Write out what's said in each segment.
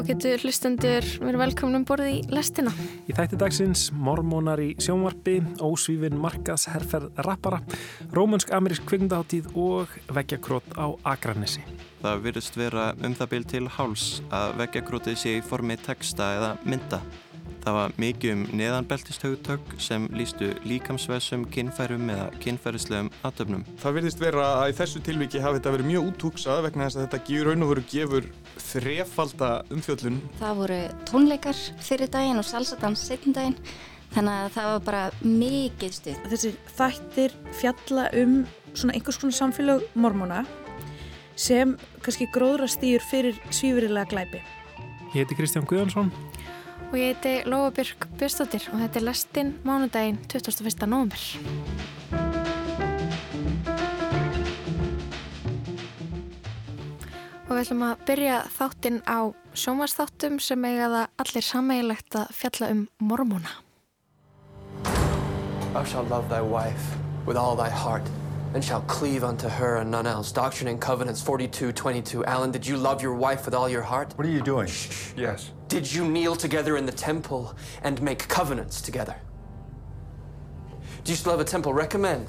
ágættu hlustendur, við erum velkominum borðið í lestina. Í þætti dagsins mormónar í sjónvarpi, ósvífin markaðsherferð rappara, rómönsk-amerísk kvikmundaháttíð og veggjakrót á Akranessi. Það virðist vera um það bíl til háls að veggjakrótið sé í formi texta eða mynda. Það var mikið um neðanbeltisthaugtök sem lístu líkamsvesum, kinnfærum eða kinnfærislegum aðtöfnum. Það virðist vera að í þessu tilviki hafi þetta verið mjög útúksað vegna þess að þetta gefur raun og veru gefur þrefalda umfjöllun. Það voru tónleikar fyrir daginn og salsadans setjum daginn þannig að það var bara mikið stuð. Þessi þættir fjalla um svona einhvers konar samfélag mormóna sem kannski gróðra stýr fyrir svífurilega glæpi. Ég heiti Kristján Guðjónsson og ég heiti Lóabjörg Björnstóttir og þetta er lestinn mánudaginn 21. november. Og við ætlum að byrja þáttinn á sjómasþáttum sem eiga það allir sameigilegt að fjalla um mormóna. Thou shalt love thy wife with all thy heart and shall cleave unto her and none else. Doctrine and Covenants 42:22. Alan, did you love your wife with all your heart? What are you doing? Shh. Yes. Did you kneel together in the temple and make covenants together? Do you still have a temple? Recommend.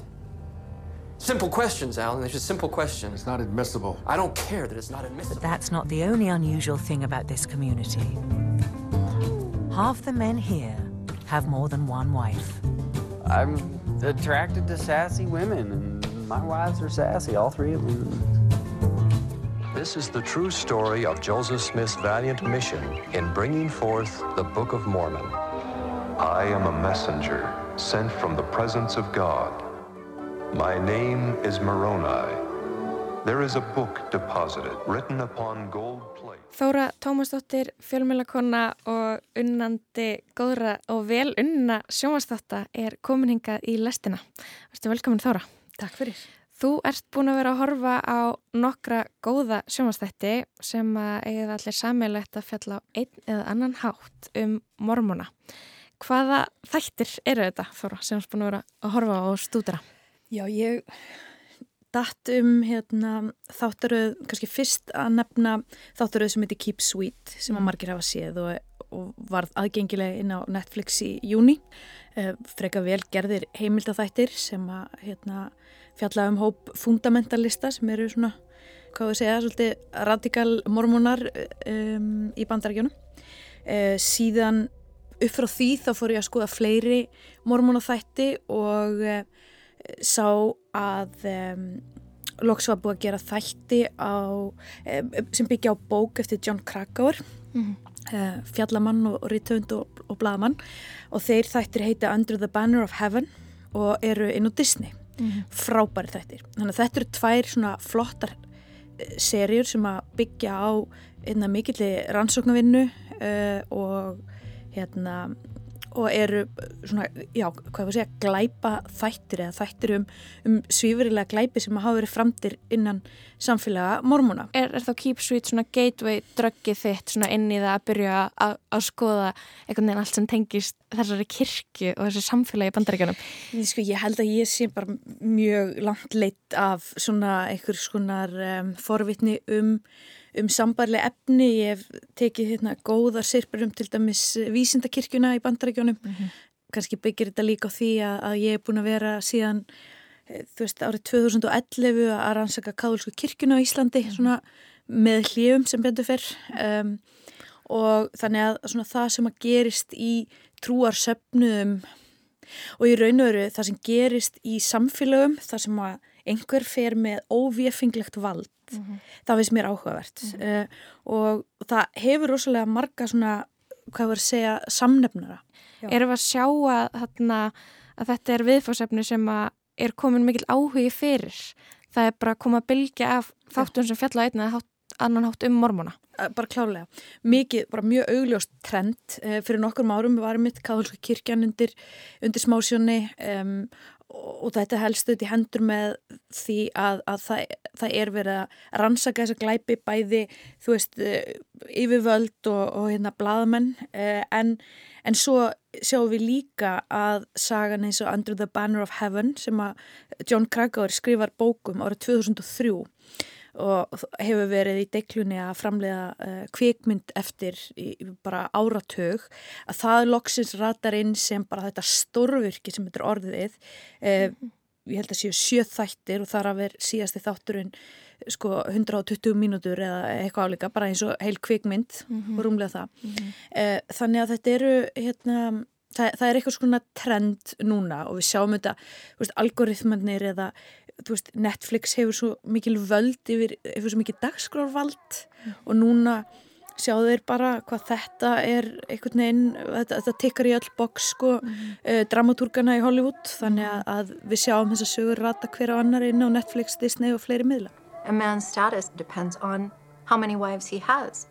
Simple questions, Alan. They're just simple questions. It's not admissible. I don't care that it's not admissible. But that's not the only unusual thing about this community. Half the men here have more than one wife. I'm attracted to sassy women, and my wives are sassy, all three of them. This is the true story of Joseph Smith's valiant mission in bringing forth the Book of Mormon. I am a messenger sent from the presence of God. My name is Moroni. There is a book deposited, written upon gold plate. Þóra Tómasdóttir, fjölmjölakonna og unnandi góðra og vel unna sjónvastáttar er komin hingað í lestina. Værstu velkomin Þóra. Takk fyrir. Þú ert búin að vera að horfa á nokkra góða sjónvastætti sem að eigið allir sammeilegt að fjalla á einn eða annan hátt um mormona. Hvaða þættir eru þetta Þóra sem þú ert búin að vera að horfa á stúdra? Já, ég datt um hérna, þáttaröð, kannski fyrst að nefna þáttaröð sem heitir Keep Sweet sem að margir hafa séð og, og varð aðgengileg inn á Netflix í júni. Uh, freka vel gerðir heimildathættir sem að hérna, fjalla um hóp fundamentalista sem eru svona, hvað við segja, svolítið radikal mormónar um, í bandarækjunum. Uh, síðan upp frá því þá fór ég að skoða fleiri mormónathætti og uh, sá að um, loks var búið að gera þætti á, um, sem byggja á bók eftir John Krakauer mm -hmm. fjallamann og rítönd og, og bladamann og þeir þættir heita Under the Banner of Heaven og eru inn á Disney mm -hmm. frábæri þættir þannig að þetta eru tvær svona flottar uh, serjur sem að byggja á einna mikilli rannsóknarvinnu uh, og hérna og eru svona, já, hvað við segja, glæpa þættir eða þættir um, um svífurilega glæpi sem hafa verið framtir innan samfélaga mormóna. Er, er þá Keep Sweet svona gateway dröggið þitt svona inn í það að byrja að, að skoða einhvern veginn allt sem tengist þessari kirkju og þessi samfélagi bandaríkjunum? Sko, ég held að ég sé bara mjög langt leitt af svona einhver skonar um, forvitni um um sambarlega efni, ég hef tekið hérna góðar sirpur um til dæmis vísindakirkjuna í bandarækjónum mm -hmm. kannski byggir þetta líka á því að, að ég hef búin að vera síðan þú veist árið 2011 að rannsaka káðulsku kirkjuna á Íslandi -hmm. svona með hljöfum sem betur fyrr um, og þannig að svona það sem að gerist í trúarsöfnum og í raun og veru það sem gerist í samfélögum þar sem að einhver fer með óvéfinglegt vald mm -hmm. það finnst mér áhugavert mm -hmm. uh, og það hefur rosalega marga svona, hvað var að segja samnefnara. Já. Erum við að sjá að, þarna, að þetta er viðfórsefni sem að er komin mikil áhugi fyrir það er bara að koma að bylgja af þáttum sem fjalla einna hátt, annan hátt um mormona bara klálega, mikið, bara mjög augljóst trend, fyrir nokkur árum við varum mitt káðulska kirkjan undir undir smásjónni um, og þetta helst auðvitað í hendur með því að, að það, það er verið að rannsaka þessa glæpi bæði, þú veist, yfirvöld og, og hérna bladamenn en, en svo sjáum við líka að sagan eins og Under the Banner of Heaven sem að John Krakauer skrifar bókum árið 2003 og hefur verið í deiklunni að framlega uh, kvikmynd eftir í, bara áratug að það loksins ratar inn sem bara þetta stórvirki sem þetta er orðið uh, ég held að séu sjöð þættir og þar að vera síðasti þátturinn sko 120 mínútur eða eitthvað álíka bara eins og heil kvikmynd mm -hmm. og rúmlega það mm -hmm. uh, þannig að þetta eru hérna Það, það er eitthvað svona trend núna og við sjáum þetta, algoritmannir eða veist, Netflix hefur svo mikil völd yfir, hefur svo mikil dagskrárvald mm. og núna sjáu þeir bara hvað þetta er einhvern veginn, þetta, þetta tikkar í öll boks sko, mm. uh, dramatúrgana í Hollywood þannig að, að við sjáum þess að sögur rata hver á annar inn á Netflix, Disney og fleiri miðla. A man's status depends on how many wives he has.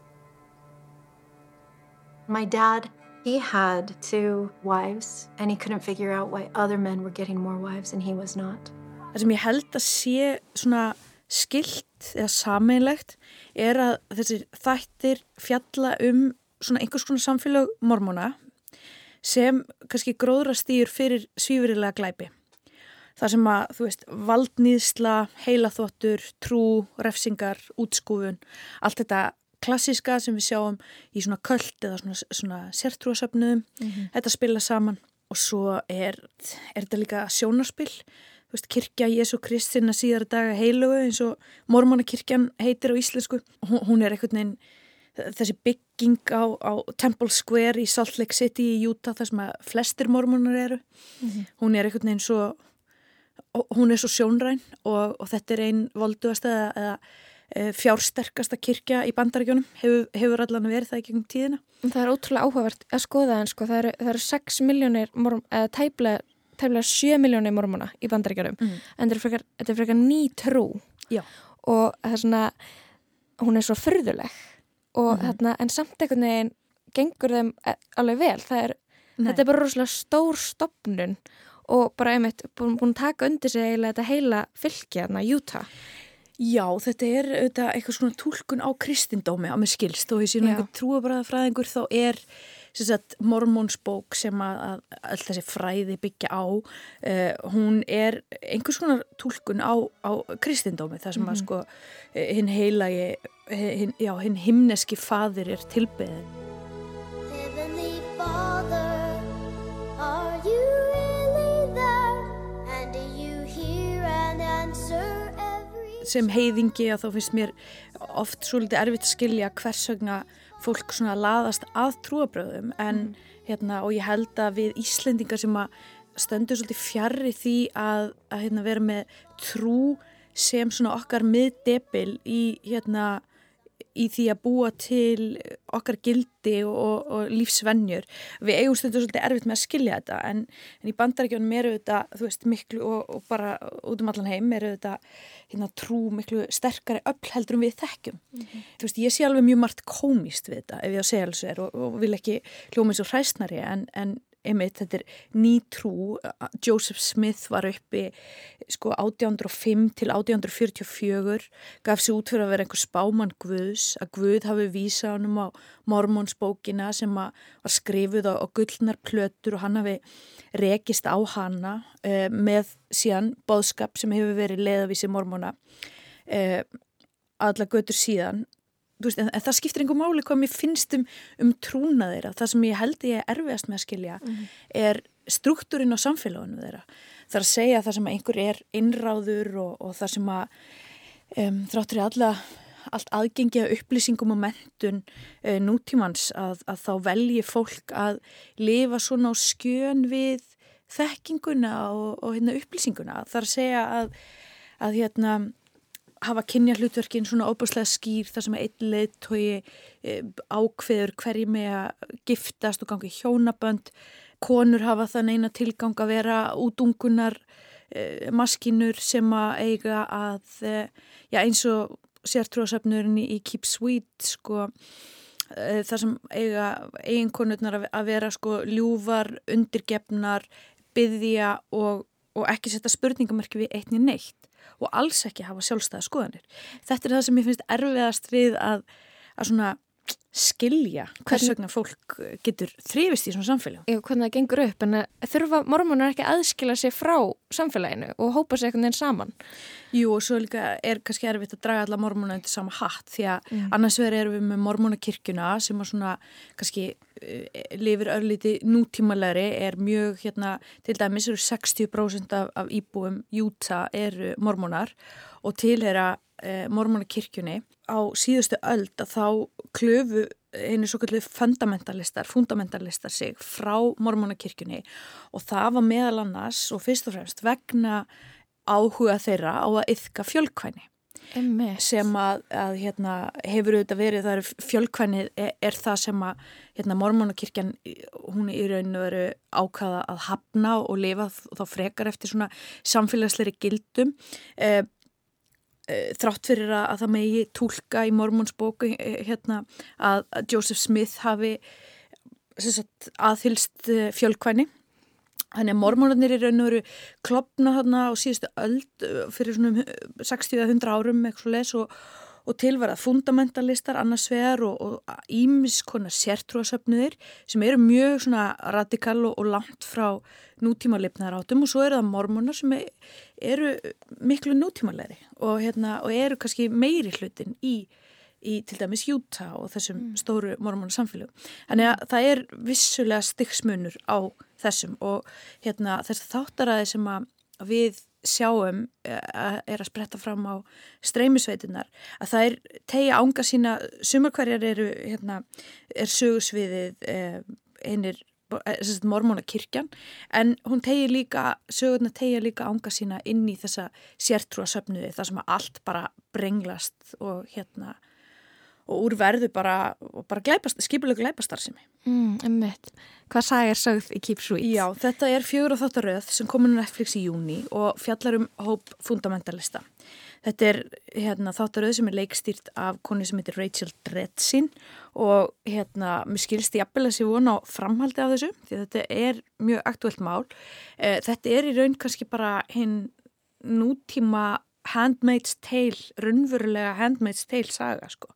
My dad He had two wives and he couldn't figure out why other men were getting more wives and he was not. Það sem ég held að sé svona skilt eða sameinlegt er að þessi þættir fjalla um svona einhvers konar samfélag mormóna sem kannski gróðra stýr fyrir svífurilega glæpi. Það sem að, þú veist, valdnýðsla, heilaþvottur, trú, refsingar, útskúfun, allt þetta klassiska sem við sjáum í svona köld eða svona, svona sértrúasöfnuðum mm -hmm. þetta spila saman og svo er, er þetta líka sjónarspill veist, kirkja Jésu Kristina síðar daga heilugu eins og mormónakirkjan heitir á íslensku hún, hún er einhvern veginn þessi bygging á, á Temple Square í Salt Lake City í Utah þar sem að flestir mormónar eru mm -hmm. hún er einhvern veginn svo hún er svo sjónræn og, og þetta er einn volduast eða, eða Eh, fjársterkasta kirkja í bandarækjunum hefur, hefur allan verið það í gegnum tíðina. Það er ótrúlega áhugavert að skoða en sko það eru, það eru 6 miljónir eða tæplega 7 miljónir mormona í bandarækjunum mm. en þetta er frekar, þetta ný trú. Já. og það er svona hún er svo förðuleg og mm. þarna en samt einhvern veginn gengur þeim e, alveg vel. Er, þetta er bara rosalega stór stopnun og bara einmitt búin, búin að taka undir sig eiginlega þetta heila fylgja, Utah. Já, þetta er auðvitað eitthvað svona tólkun á kristindómi á með skilst. Og þessi trúabræðafræðingur þá er sagt, mormónsbók sem að, að all þessi fræði byggja á uh, hún er einhvers konar tólkun á, á kristindómi þar sem mm -hmm. að mhm. sko eh, hinn heilagi hinn, já, hinn himneski fadir er tilbeðin Heavenly Father Are you really there and do you hear and answer sem heiðingi að þá finnst mér oft svolítið erfitt að skilja hvers vegna fólk svona laðast að trúabröðum en mm. hérna og ég held að við Íslendingar sem að stöndu svolítið fjarrri því að, að hérna, vera með trú sem svona okkar miðdebil í hérna í því að búa til okkar gildi og, og lífsvennjur við eigum stundur svolítið erfitt með að skilja þetta en, en í bandarækjónum eru þetta þú veist miklu og, og bara út um allan heim eru þetta hérna, trú miklu sterkari öll heldur um við þekkjum mm -hmm. þú veist ég sé alveg mjög margt komist við þetta ef ég á segjálsver og, og vil ekki hljóma eins og hræsnari en, en einmitt, þetta er ný trú. Joseph Smith var uppi sko 1805 til 1844 gaf sér út fyrir að vera einhver spáman Guðs að Guð hafi vísað honum á mormónsbókina sem var skrifuð á, á gullnar plötur og hann hafi rekist á hana eh, með síðan boðskap sem hefur verið leðavísi mormóna eh, alla götur síðan veist, en, en það skiptir einhver máli hvað mér finnst um, um trúna þeirra það sem ég held ég er erfiðast með að skilja mm -hmm. er struktúrin á samfélaginu þeirra það er að segja það sem einhver er innráður og, og það sem að um, þráttur í alla allt aðgengi að upplýsingum og mentun e, nútímans að, að þá velji fólk að lifa svona á skjön við þekkinguna og, og hérna, upplýsinguna. Það er að segja að, að hérna, hafa kynja hlutverkin svona óbúslega skýr þar sem einn leittói e, ákveður hverji með að giftast og gangi hjónabönd. Konur hafa þann eina tilgang að vera útungunar e, maskinur sem að eiga að e, já, eins og sértrúasöfnurinn í Keep Sweet sko e, þar sem eiga eiginkonurnar að vera sko ljúvar, undirgefnar byggðja og, og ekki setja spurningamarki við eitni neitt og alls ekki hafa sjálfstæða skoðanir. Þetta er það sem ég finnst erfiðast við að, að svona skilja hvers vegna fólk getur þrifist í svona samfélag. Já, hvernig það gengur upp, en þurfa mormónar ekki aðskila sér frá samfélaginu og hópa sér einhvern veginn saman? Jú, og svo líka er kannski erfitt að draga alla mormóna undir sama hatt því að mm. annars verður erum við með mormónakirkjuna sem að svona kannski uh, lifir örlíti nútímalegri er mjög hérna, til dæmis eru 60% af, af íbúum Júta eru mormónar og tilhera eh, mormónakirkjunni á síðustu öld að þá klöfu einu svo kallið fundamentalistar, fundamentalistar sig frá mormónakirkjunni. Og það var meðal annars og fyrst og fremst vegna áhuga þeirra á að yfka fjölkvæni. Emme. sem að, að hérna, hefur auðvitað verið, það er fjölkvæni er, er það sem að hérna, mormónakirkjan, hún er í rauninu veru ákvaða að hafna og lifa þá frekar eftir svona samfélagsleiri gildum. Eh, Eh, þrátt fyrir að það megi tólka í mormónsbóku eh, hérna, að Joseph Smith hafi sagt, aðhylst eh, fjölkvæni. Þannig að mormónarnir er raun og veru klopna þarna á síðustu öld fyrir svona 60-100 árum og, og tilvarað fundamentalistar annars vegar og ímis konar sértrúasöfnuðir sem eru mjög svona radikal og, og langt frá nútíma lifnaðar átum og svo eru það mormónar sem eru miklu nútímalegri og, hérna, og eru kannski meiri hlutin í, í til dæmis Júta og þessum mm. stóru mormónu samfélög. Þannig að það er vissulega styggsmunur á þessum og hérna, þess þáttaræði sem að við sjáum eh, er að spretta fram á streymisveitunar að það er tegja ánga sína sumarkvarjar eru hérna, er sögusviðið eh, einir Eh, mormónakirkjan en hún tegir líka, sögurna tegir líka ánga sína inn í þessa sértrúasöfnuði þar sem allt bara brenglast og hérna og úrverðu bara, bara glæpast, skipulega glæpastarsimi. Mm, Hvað sagir sögð í Keep Sweet? Já, þetta er fjögur og þáttaröð sem komin á Netflix í júni og fjallar um hóp fundamentalista. Þetta er hérna, þáttaröð sem er leikstýrt af koni sem heitir Rachel Dredsin og hérna, mér skilst ég að sé vona á framhaldi af þessu því þetta er mjög aktuelt mál. Eh, þetta er í raun kannski bara hinn nútíma Handmaid's Tale, raunverulega Handmaid's Tale saga sko.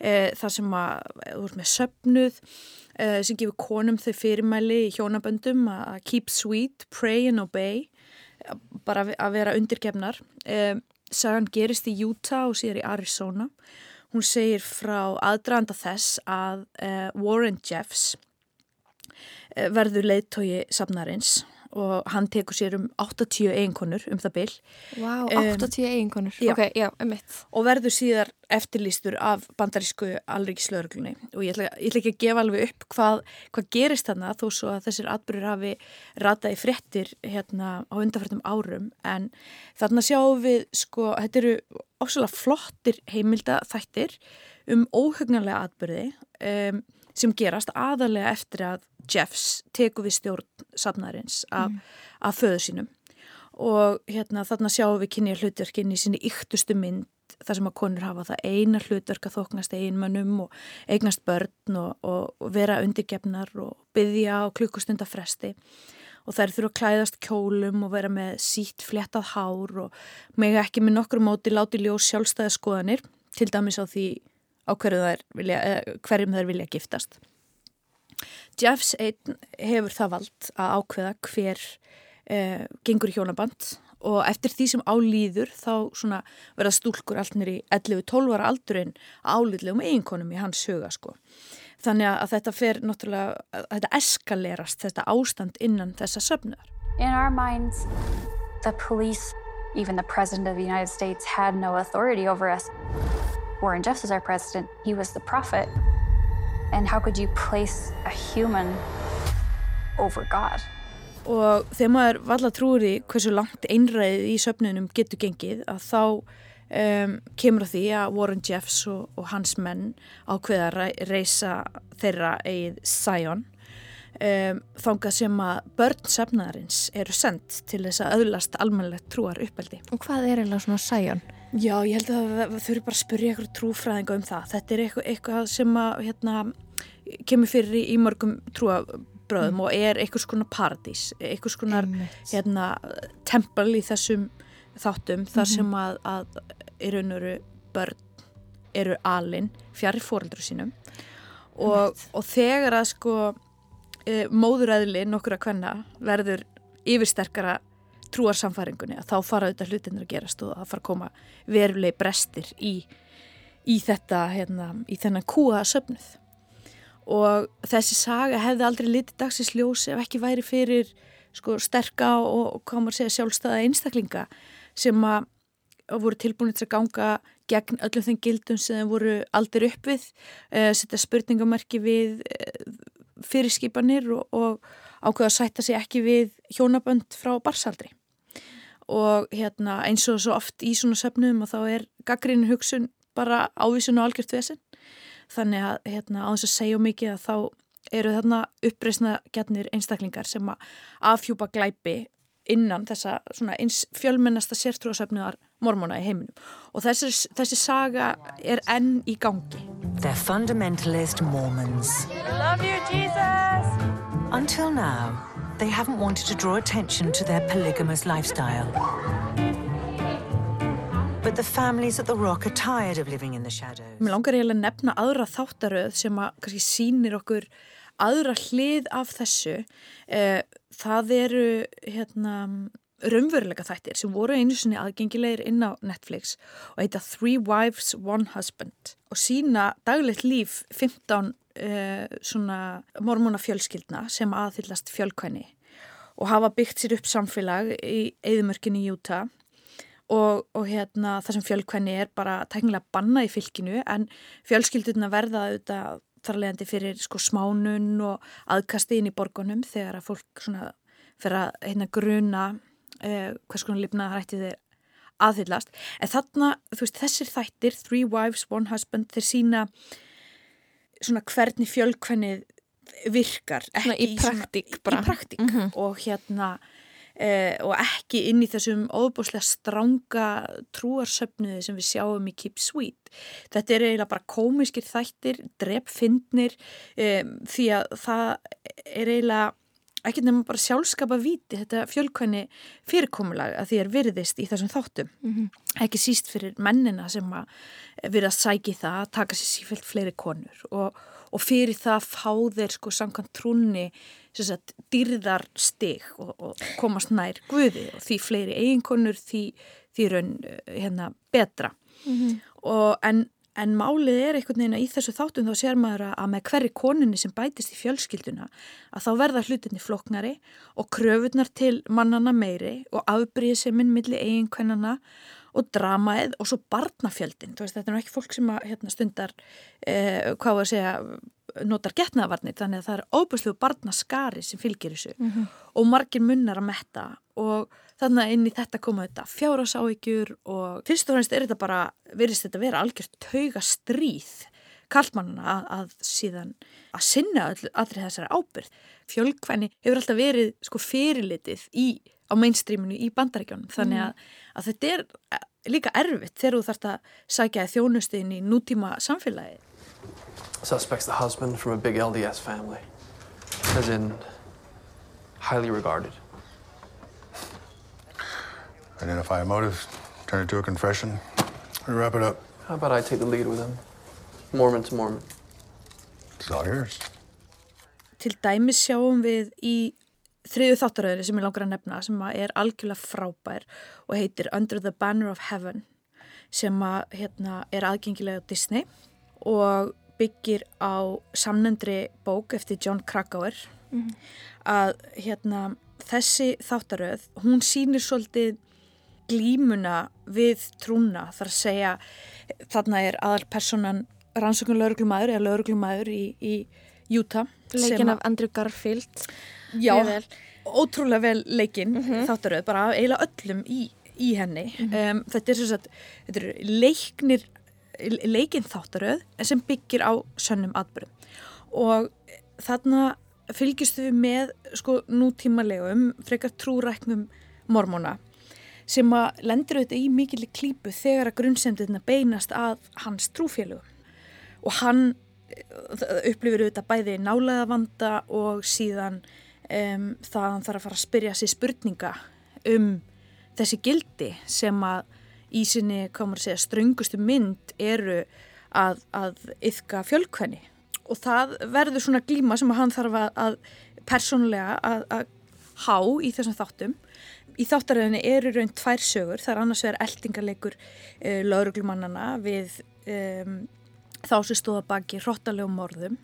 Eh, það sem að, þú veist með söpnuð eh, sem gefur konum þau fyrirmæli í hjónaböndum að keep sweet, pray and obey bara að vera undirgefnar eh, Sagan gerist í Utah og síðar í Arizona. Hún segir frá aðdraðanda þess að Warren Jeffs verður leiðtói safnarins og hann tekur sér um 80 eiginkonur um það byll. Wow, 80 eiginkonur, um, ok, já, um mitt. Og verður síðar eftirlýstur af bandarísku alríkislauruglunni og ég ætla, ég ætla ekki að gefa alveg upp hvað, hvað gerist þarna þó svo að þessir atbyrgur hafi rataði fréttir hérna á undarfærtum árum. En þarna sjáum við sko, þetta eru ósala flottir heimilda þættir um óhugnarlega atbyrði um, sem gerast aðalega eftir að Jeffs teku við stjórn safnarins af, mm. af föðu sínum og hérna þarna sjáum við kynja hlutverkinn í sinni yktustu mynd þar sem að konur hafa það eina hlutverk að þóknast einmannum og eignast börn og, og, og vera undirgefnar og byggja á klukkustundafresti og þær þurfa að klæðast kjólum og vera með sítt flettað hár og meg ekki með nokkur móti láti ljós sjálfstæðaskoðanir til dæmis á því á þær vilja, eh, hverjum þær vilja giftast. Jeffs einn hefur það vald að ákveða hver eh, gengur hjónaband og eftir því sem álýður þá verða stúlkur allt nýri 11-12 ára aldurinn álýðlegum eiginkonum í hans huga sko. Þannig að þetta fer náttúrulega, þetta eskalerast þetta ástand innan þessa söfnuðar. In our minds, the police, even the president of the United States had no authority over us. Warren Jeffs was our president, he was the prophet. And how could you place a human over God? Og þegar maður valla trúir í hversu langt einræðið í söfnunum getur gengið að þá um, kemur á því að Warren Jeffs og, og hans menn ákveða að reysa þeirra eigið Zion um, þánga sem að börn söfnaðarins eru sendt til þess að öðlast almennilegt trúar uppeldi. Og hvað er eiginlega svona Zion? Já, ég held að það þurfi bara að spyrja ykkur trúfræðinga um það. Þetta er eitthvað, eitthvað sem að hérna, kemur fyrir í, í mörgum trúabröðum mm. og er einhvers konar paradís, einhvers konar hérna, tempel í þessum þáttum þar mm sem að, að í raun og veru börn eru alin fjari fóreldur sínum og, og þegar að sko e, móðuræðli nokkura kvenna verður yfirsterkara trúarsamfæringunni að þá fara auðvitað hlutinir að gerast og það fara að koma verulegi brestir í, í þetta hérna, í þennan kúa söfnuð. Og þessi saga hefði aldrei litið dagsins ljós ef ekki væri fyrir sko sterka og, og maður segja sjálfstæða einstaklinga sem að voru tilbúinir til að ganga gegn öllum þeim gildum sem þeim voru aldrei upp við, uh, setja spurningamarki við uh, fyrirskipanir og, og ákveða að sætta sig ekki við hjónabönd frá barsaldri og hérna eins og svo oft í svona söfnum og þá er gaggrínu hugsun bara ávísun og algjört vesen. Þannig að hérna, á þess að segja mikið að þá eru þarna uppreysna gætnir einstaklingar sem að afhjúpa glæpi innan þessa eins fjölmennasta sértrúasöfnuðar mormóna í heiminum. Og þessi, þessi saga er enn í gangi. They're fundamentalist Mormons. Love you Jesus. Until now they haven't wanted to draw attention to their polygamous lifestyle. But the families at the Rock are tired of living in the shadows. Mér langar eiginlega að nefna aðra þáttaröð sem að kannski sínir okkur aðra hlið af þessu. Eh, það eru hérna, raunveruleika þættir sem voru einu sinni aðgengilegir inn á Netflix og heita Three Wives, One Husband og sína daglegt líf 15 eh, svona mormóna fjölskyldna sem aðhyllast fjölkvæni og hafa byggt sér upp samfélag í eðimörkinni Utah og, og hérna það sem fjölkvæni er bara tæknilega banna í fylkinu en fjölskylduna verða auðvitað þarlegandi fyrir sko smánun og aðkasti inn í borgunum þegar að fólk svona fyrir að hérna gruna eh, hvers konar lifnað hætti þeir aðhyllast. En þarna, þú veist, þessir þættir Three Wives, One Husband, þeir sína svona hvernig fjölkvænið virkar svona í praktík bara. í praktík. Mm -hmm. og hérna eh, og ekki inn í þessum óbúslega stránga trúarsöfnuði sem við sjáum í Keep Sweet. Þetta er eiginlega bara komiskir þættir, drepfindnir eh, því að það er eiginlega ekki nefnum bara sjálfskapa viti þetta fjölkvæni fyrirkomulag að því er virðist í þessum þáttum mm -hmm. ekki síst fyrir mennina sem að virðast sæki það að taka sér sífælt fleiri konur og, og fyrir það fá þeir sko samkvæmt trúni sagt, dyrðar stig og, og komast nær guði og því fleiri eiginkonur því, því raun hérna, betra mm -hmm. og en, en málið er einhvern veginn að í þessu þáttum þá sér maður að með hverri konunni sem bætist í fjölskylduna að þá verða hlutinni floknari og kröfunar til mannana meiri og afbríði sem minn milli eiginkvennana og dramaðið og svo barnafjöldin veist, þetta er ekki fólk sem að, hérna, stundar eh, hvað að segja notar getnaðavarnir þannig að það er óbúslu barnaskari sem fylgir þessu. Mm -hmm. og margir munnar að metta og þannig að inn í þetta koma þetta fjárasáhyggjur og fyrst og fremst er þetta bara, verist þetta að vera algjört tauga stríð kallmannuna að, að síðan að sinna all, allri þessari ábyrð fjölkvæni hefur alltaf verið sko fyrirlitið í, á mainstreaminu í bandarækjónum þannig að, að þetta er líka erfitt þegar þú þarfst að sækja þjónustuðin í nútíma samfélagi Suspect's the husband from a big LDS family. As in, highly regarded. Identify a motive, turn it to a confession, and wrap it up. How about I take the lead with him? Mormon to Mormon. It's all yours. Til dæmis sjáum við í þriðu þáttaröðinu sem ég langar að nefna sem er algjörlega frábær og heitir Under the Banner of Heaven sem að, hérna, er aðgengilega á Disney og byggir á samnendri bók eftir John Krakauer. Mm -hmm. að hérna, þessi þáttaröð, hún sýnir svolítið glímuna við trúna. Þar að segja þarna er aðal personan rannsökun lauruglumæður eða lauruglumæður í, í Utah Leikin af Andrew Garfield Já, vel. ótrúlega vel leikin mm -hmm. þáttaröð, bara eiginlega öllum í, í henni mm -hmm. um, þetta er svo að þetta eru leiknir leikinn þáttaröð sem byggir á sönnum atbyrðum og þarna fylgistu við með sko nútímalegum frekar trúræknum mormóna sem að lendir auðvitað í mikil klípu þegar að grunnsemdina beinast að hans trúfélögum og hann upplifir auðvitað bæði nálega vanda og síðan um, það hann þarf að fara að spyrja sér spurninga um þessi gildi sem að í sinni, hvað maður segja, ströngustu mynd eru að, að yfka fjölkvenni. Og það verður svona glíma sem hann þarf að, að persónulega að, að há í þessum þáttum. Í þáttaröðinni eru raun tvær sögur, það er annars vegar eldingarleikur uh, lauruglumannana við um, þá sem stóða baki hróttalegum morðum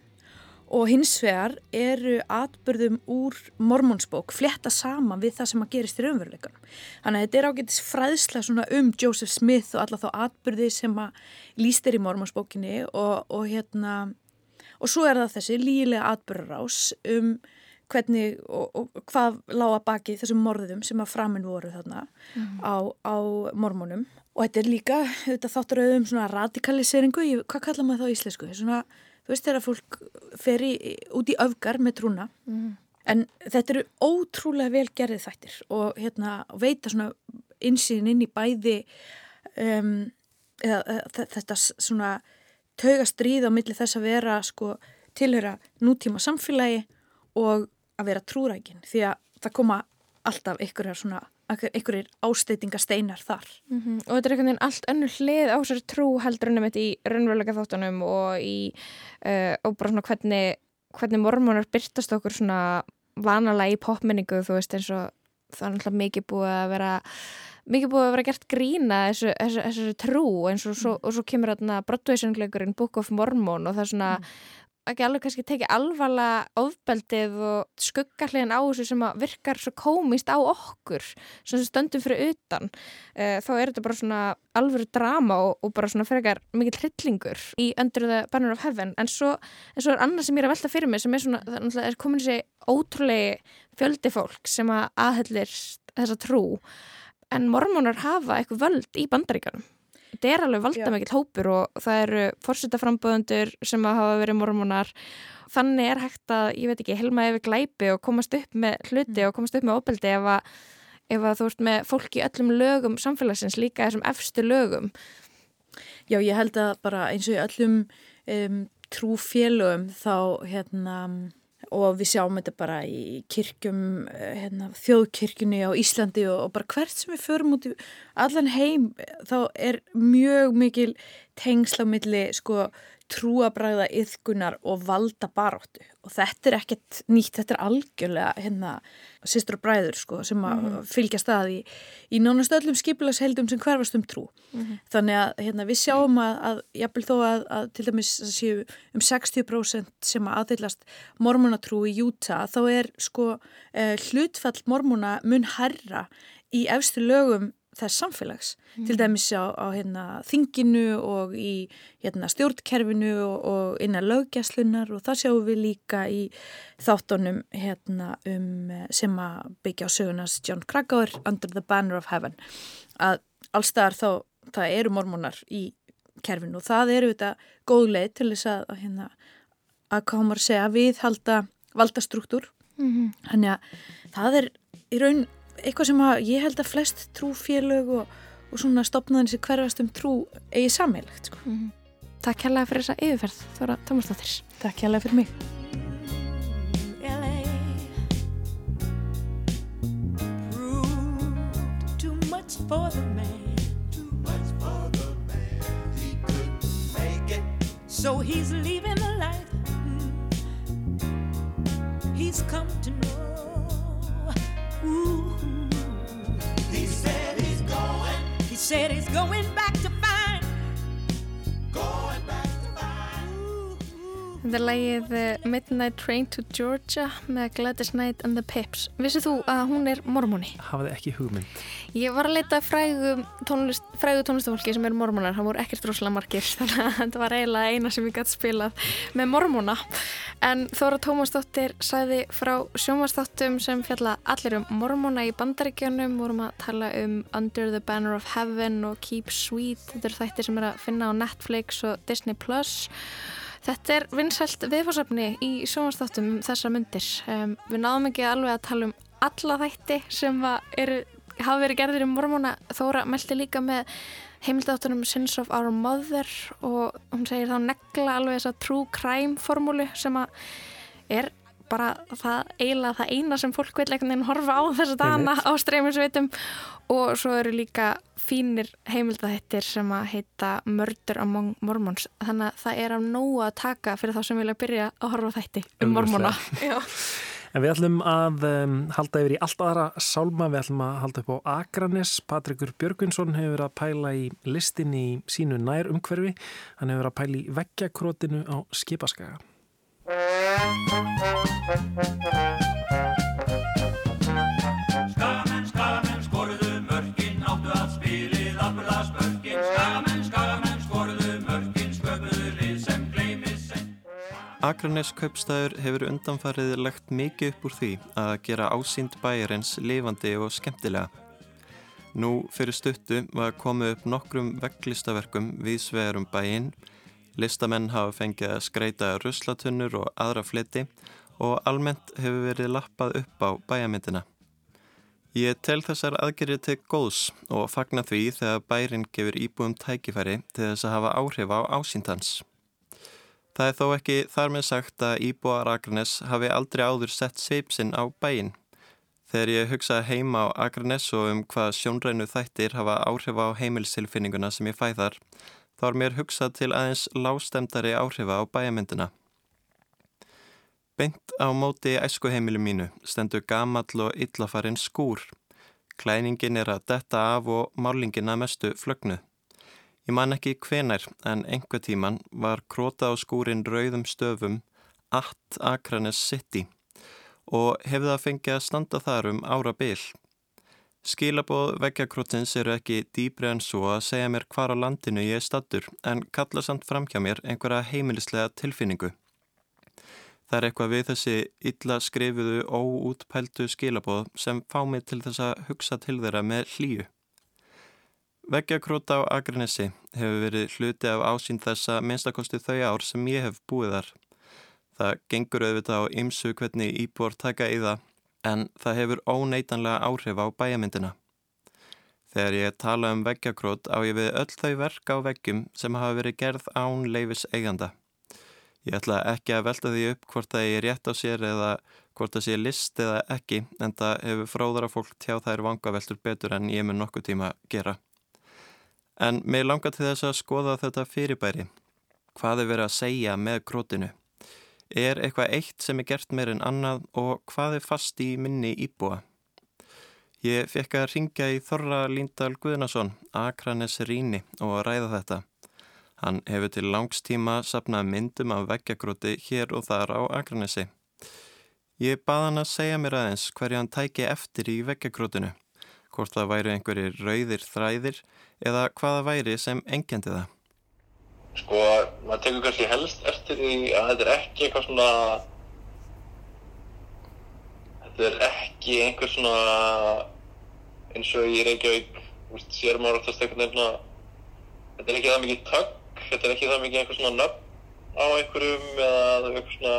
og hins vegar eru atbyrðum úr mormonsbók fletta saman við það sem að gerist í raunveruleikunum. Þannig að þetta er ágætis fræðsla um Joseph Smith og alla þá atbyrði sem að líst er í mormonsbókinni og, og hérna og svo er það þessi lílega atbyrðarás um hvernig og, og hvað lága baki þessum morðum sem að framinn voru þarna mm. á, á mormonum og þetta er líka, þetta þáttur auðvum svona radikaliseringu, hvað kallar maður það á íslensku? Svona, þú veist þegar fólk fer í, út í öfgar með trúna mm. en þetta eru ótrúlega vel gerðið þættir og hérna veita svona insýn inn í bæði um, eða, þetta svona tauga stríð á milli þess að vera sko tilhöra nútíma samfélagi og að vera trúrækin því að það koma alltaf einhverjar svona einhverjir ásteytingasteinar þar mm -hmm. og þetta er einhvern veginn allt önnur hlið á sér trú heldur ennum þetta í raunverulega þáttunum og í uh, og bara svona hvernig, hvernig mormónar byrtast okkur svona vanalega í popmenningu þú veist eins og það er náttúrulega mikið búið að vera mikið búið að vera gert grína þessu, þessu, þessu trú eins og svo, og svo kemur þarna Broadway-söngleikurinn Book of Mormon og það er svona mm ekki alveg kannski tekið alvarlega ofbeldið og skuggarlegin á þessu sem virkar svo komist á okkur sem stöndum fyrir utan uh, þá er þetta bara svona alvöru drama og, og bara svona frekar mikið hryllingur í Under the Banner of Heaven. En svo, en svo er annað sem ég er að velta fyrir mig sem er svona, það er komin þessi ótrúlegi fjöldi fólk sem að aðhellir þessa trú. En mormónar hafa eitthvað völd í bandaríkanum þetta er alveg valdamækill hópur og það eru fórsetaframböðundur sem hafa verið mormonar þannig er hægt að, ég veit ekki, helma yfir glæpi og komast upp með hluti mm. og komast upp með óbeldi ef að, ef að þú ert með fólk í öllum lögum samfélagsins líka þessum efstu lögum. Já, ég held að bara eins og í öllum um, trúfélögum þá hérna og við sjáum þetta bara í kirkjum, eh, hérna, þjóðkirkjunni á Íslandi og, og bara hvert sem við förum út í allan heim þá er mjög mikil tengsla á milli sko trúabræða yðgunar og valda baróttu og þetta er ekkert nýtt, þetta er algjörlega hérna sýstur og bræður sko sem að mm -hmm. fylgja stað í, í nánast öllum skipilagsheldum sem hverfast um trú mm -hmm. þannig að hérna við sjáum að, að jafnvel þó að, að til dæmis séu um 60% sem að aðeilast mormonatrú í Júta þá er sko eh, hlutfall mormona mun herra í efstu lögum þess samfélags mm. til dæmis á, á hérna, þinginu og í hérna, stjórnkerfinu og, og innan löggjæslunar og það sjáum við líka í þáttunum hérna, um, sem að byggja á sögunast John Krakauer Under the Banner of Heaven að allstaðar þá það eru mormónar í kerfinu og það eru þetta góð leið til þess að hérna, að komur segja við halda valdastruktúr mm -hmm. þannig að það er í raun eitthvað sem að ég held að flest trúfélög og, og svona stopnaðin sem hverfast um trú eigi sammeilegt sko. mm -hmm. Takk hérlega fyrir þessa yfirferð Þóra Tómasdóttir Takk hérlega fyrir mig for the man. Too much for the man. He couldn't make it. So he's leaving the life. He's come to know. Ooh. Said he's going back to find. Going Þetta er lægið eh, Midnight Train to Georgia með Gladys Knight and the Pips. Vissið þú að hún er mormóni? Hafði ekki hugmynd. Ég var að leita frægu, tónlist, frægu tónlistafólki sem er mormónar, það voru ekkert droslega margir þannig að þetta var eiginlega eina sem ég gæti spilað með mormóna en Þóra Tómasdóttir sæði frá sjómasdóttum sem fjalla allir um mormóna í bandaríkjónum vorum að tala um Under the Banner of Heaven og Keep Sweet. Þetta eru þættir sem er að finna á Netflix og Disney Plus Þetta er vinsælt viðfórsöfni í sjómasdóttum um þessar myndir um, við náðum ekki alveg að tala um alla þætti sem eru hafa verið gerðir um mormóna Þóra meldi líka með heimildáttunum Sins of Our Mother og hún segir þá negla alveg þessa true crime formúlu sem er bara það eiginlega það eina sem fólk vil einhvern veginn horfa á þess að dana á streyminsveitum og svo eru líka fínir heimildahættir sem að heita Murder Among Mormons. Þannig að það er á nógu að taka fyrir þá sem vilja byrja að horfa þætti um mormona. En við ætlum að um, halda yfir í allt aðra sálma, við ætlum að halda upp á Akranes. Patrikur Björgvinsson hefur að pæla í listin í sínu nær umhverfi. Hann hefur að pæla í veggjakrótinu á Skipaskaga. Akranes kaupstæður hefur undanfarið lagt mikið upp úr því að gera ásýnd bæjarins lifandi og skemmtilega. Nú fyrir stuttu var komið upp nokkrum veglistaverkum við svegarum bæinn, listamenn hafa fengið að skreita ruslatunnur og aðra fleti og almennt hefur verið lappað upp á bæjamyndina. Ég tel þessar aðgerið til góðs og fagna því þegar bærin gefur íbúum tækifæri til þess að hafa áhrif á ásýndans. Það er þó ekki þar með sagt að Íbúar Akranes hafi aldrei áður sett seipsinn á bæin. Þegar ég hugsa heima á Akranes og um hvað sjónrænu þættir hafa áhrif á heimilsilfinninguna sem ég fæðar, þá er mér hugsað til aðeins lágstemdari áhrifa á bæjamyndina. Beint á móti æskuheimilu mínu stendur gamall og illafarinn skúr. Klæningin er að detta af og málingin að mestu flögnuð. Ég man ekki hvenar en einhver tíman var króta á skúrin rauðum stöfum At Akranes City og hefði það fengið að standa þar um ára byl. Skilabóð veggjakrótins eru ekki dýbri en svo að segja mér hvar á landinu ég er stattur en kalla samt fram hjá mér einhverja heimilislega tilfinningu. Það er eitthvað við þessi illa skrifuðu óútpæltu skilabóð sem fá mig til þess að hugsa til þeirra með hlýju. Veggjakróta á Akranessi hefur verið hluti af ásýnd þessa minnstakosti þau ár sem ég hef búið þar. Það gengur auðvitað á ymsu hvernig íbúar taka í það en það hefur óneitanlega áhrif á bæjamyndina. Þegar ég tala um veggjakrót á ég við öll þau verk á veggjum sem hafa verið gerð án leifis eiganda. Ég ætla ekki að velta því upp hvort það er rétt á sér eða hvort það sé list eða ekki en það hefur fróðara fólk tjá þær vangaveltur betur en ég mun nokkuð tíma gera. En mér langar til þess að skoða þetta fyrirbæri. Hvað er verið að segja með krótinu? Er eitthvað eitt sem er gert meir en annað og hvað er fast í minni íbúa? Ég fekk að ringja í Þorra Líndal Guðnason, Akranes Ríni og ræða þetta. Hann hefur til langstíma sapnað myndum af veggjakróti hér og þar á Akranesi. Ég bað hann að segja mér aðeins hverju hann tæki eftir í veggjakrótinu hvort það væri einhverjir rauðir þræðir eða hvaða væri sem engjandi það? Sko, maður tekur kannski helst eftir því að þetta er ekki eitthvað svona þetta er ekki einhver svona eins og í Reykjavík sér maður oftast veginn svona þetta er ekki það mikið tökk þetta er ekki það mikið einhver svona nöfn á einhverjum eða einhver svona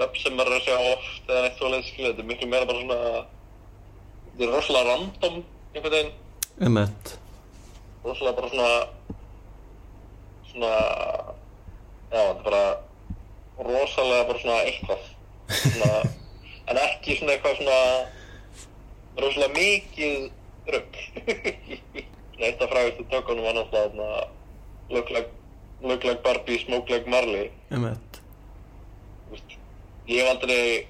nöfn sem maður er að segja oft eða eitt svoleið skilja, þetta er miklu meira bara svona þetta er rosalega random einhvern veginn. Emmett rosalega bara svona svona já, þetta er bara rosalega bara svona eitthvað. Svona, en ekki svona eitthvað svona rosalega mikið rögg eitt af frægustu tökunum var náttúrulega look like, look like Barbie, smoke like Marley. Ég hef aldrei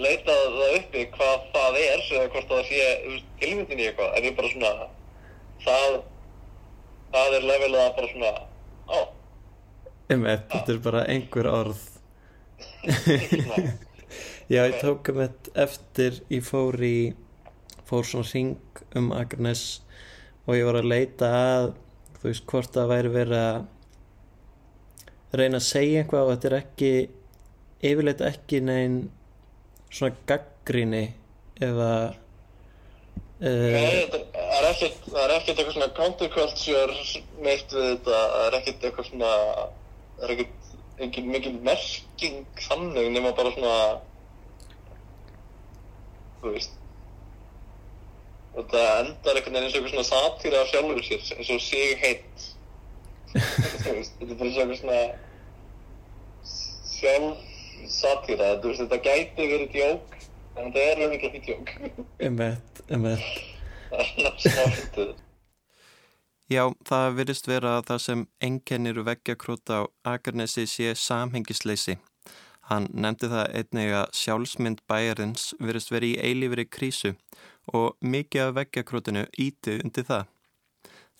leitað það uppi hvað það er eða hvort það sé tilmyndin í eitthvað en ég bara svona það, það er levelið að bara svona á Emmett, þetta er bara einhver orð. Já, ég tók um þetta eftir ég fór í fór svona ring um Akranes og ég var að leita að þú veist hvort það væri verið að reyna að segja eitthvað og þetta er ekki yfirleitt ekki neinn svona gaggríni eða uh, Nei, það er ekkert það er ekkert eitthvað svona counterculture neitt við þetta, það er ekkert eitthvað svona það er ekkert ekki mikið merking þannig nema bara svona þú veist þetta endar einhvern veginn eins og eitthvað svona satýra af sjálfur sér eins og sig heitt. Þetta er bara svona eitthvað svona sjálf satýra, þetta gæti verið djók en þetta er alveg ekki djók. Emmett, emmett Já, það virðist vera að það sem engennir veggjakróta á Akarnesi sé samhengisleysi. Hann nefndi það einnig að sjálfsmynd bæjarins virðist verið í eilífri krísu og mikið af veggjakrótinu íti undir það.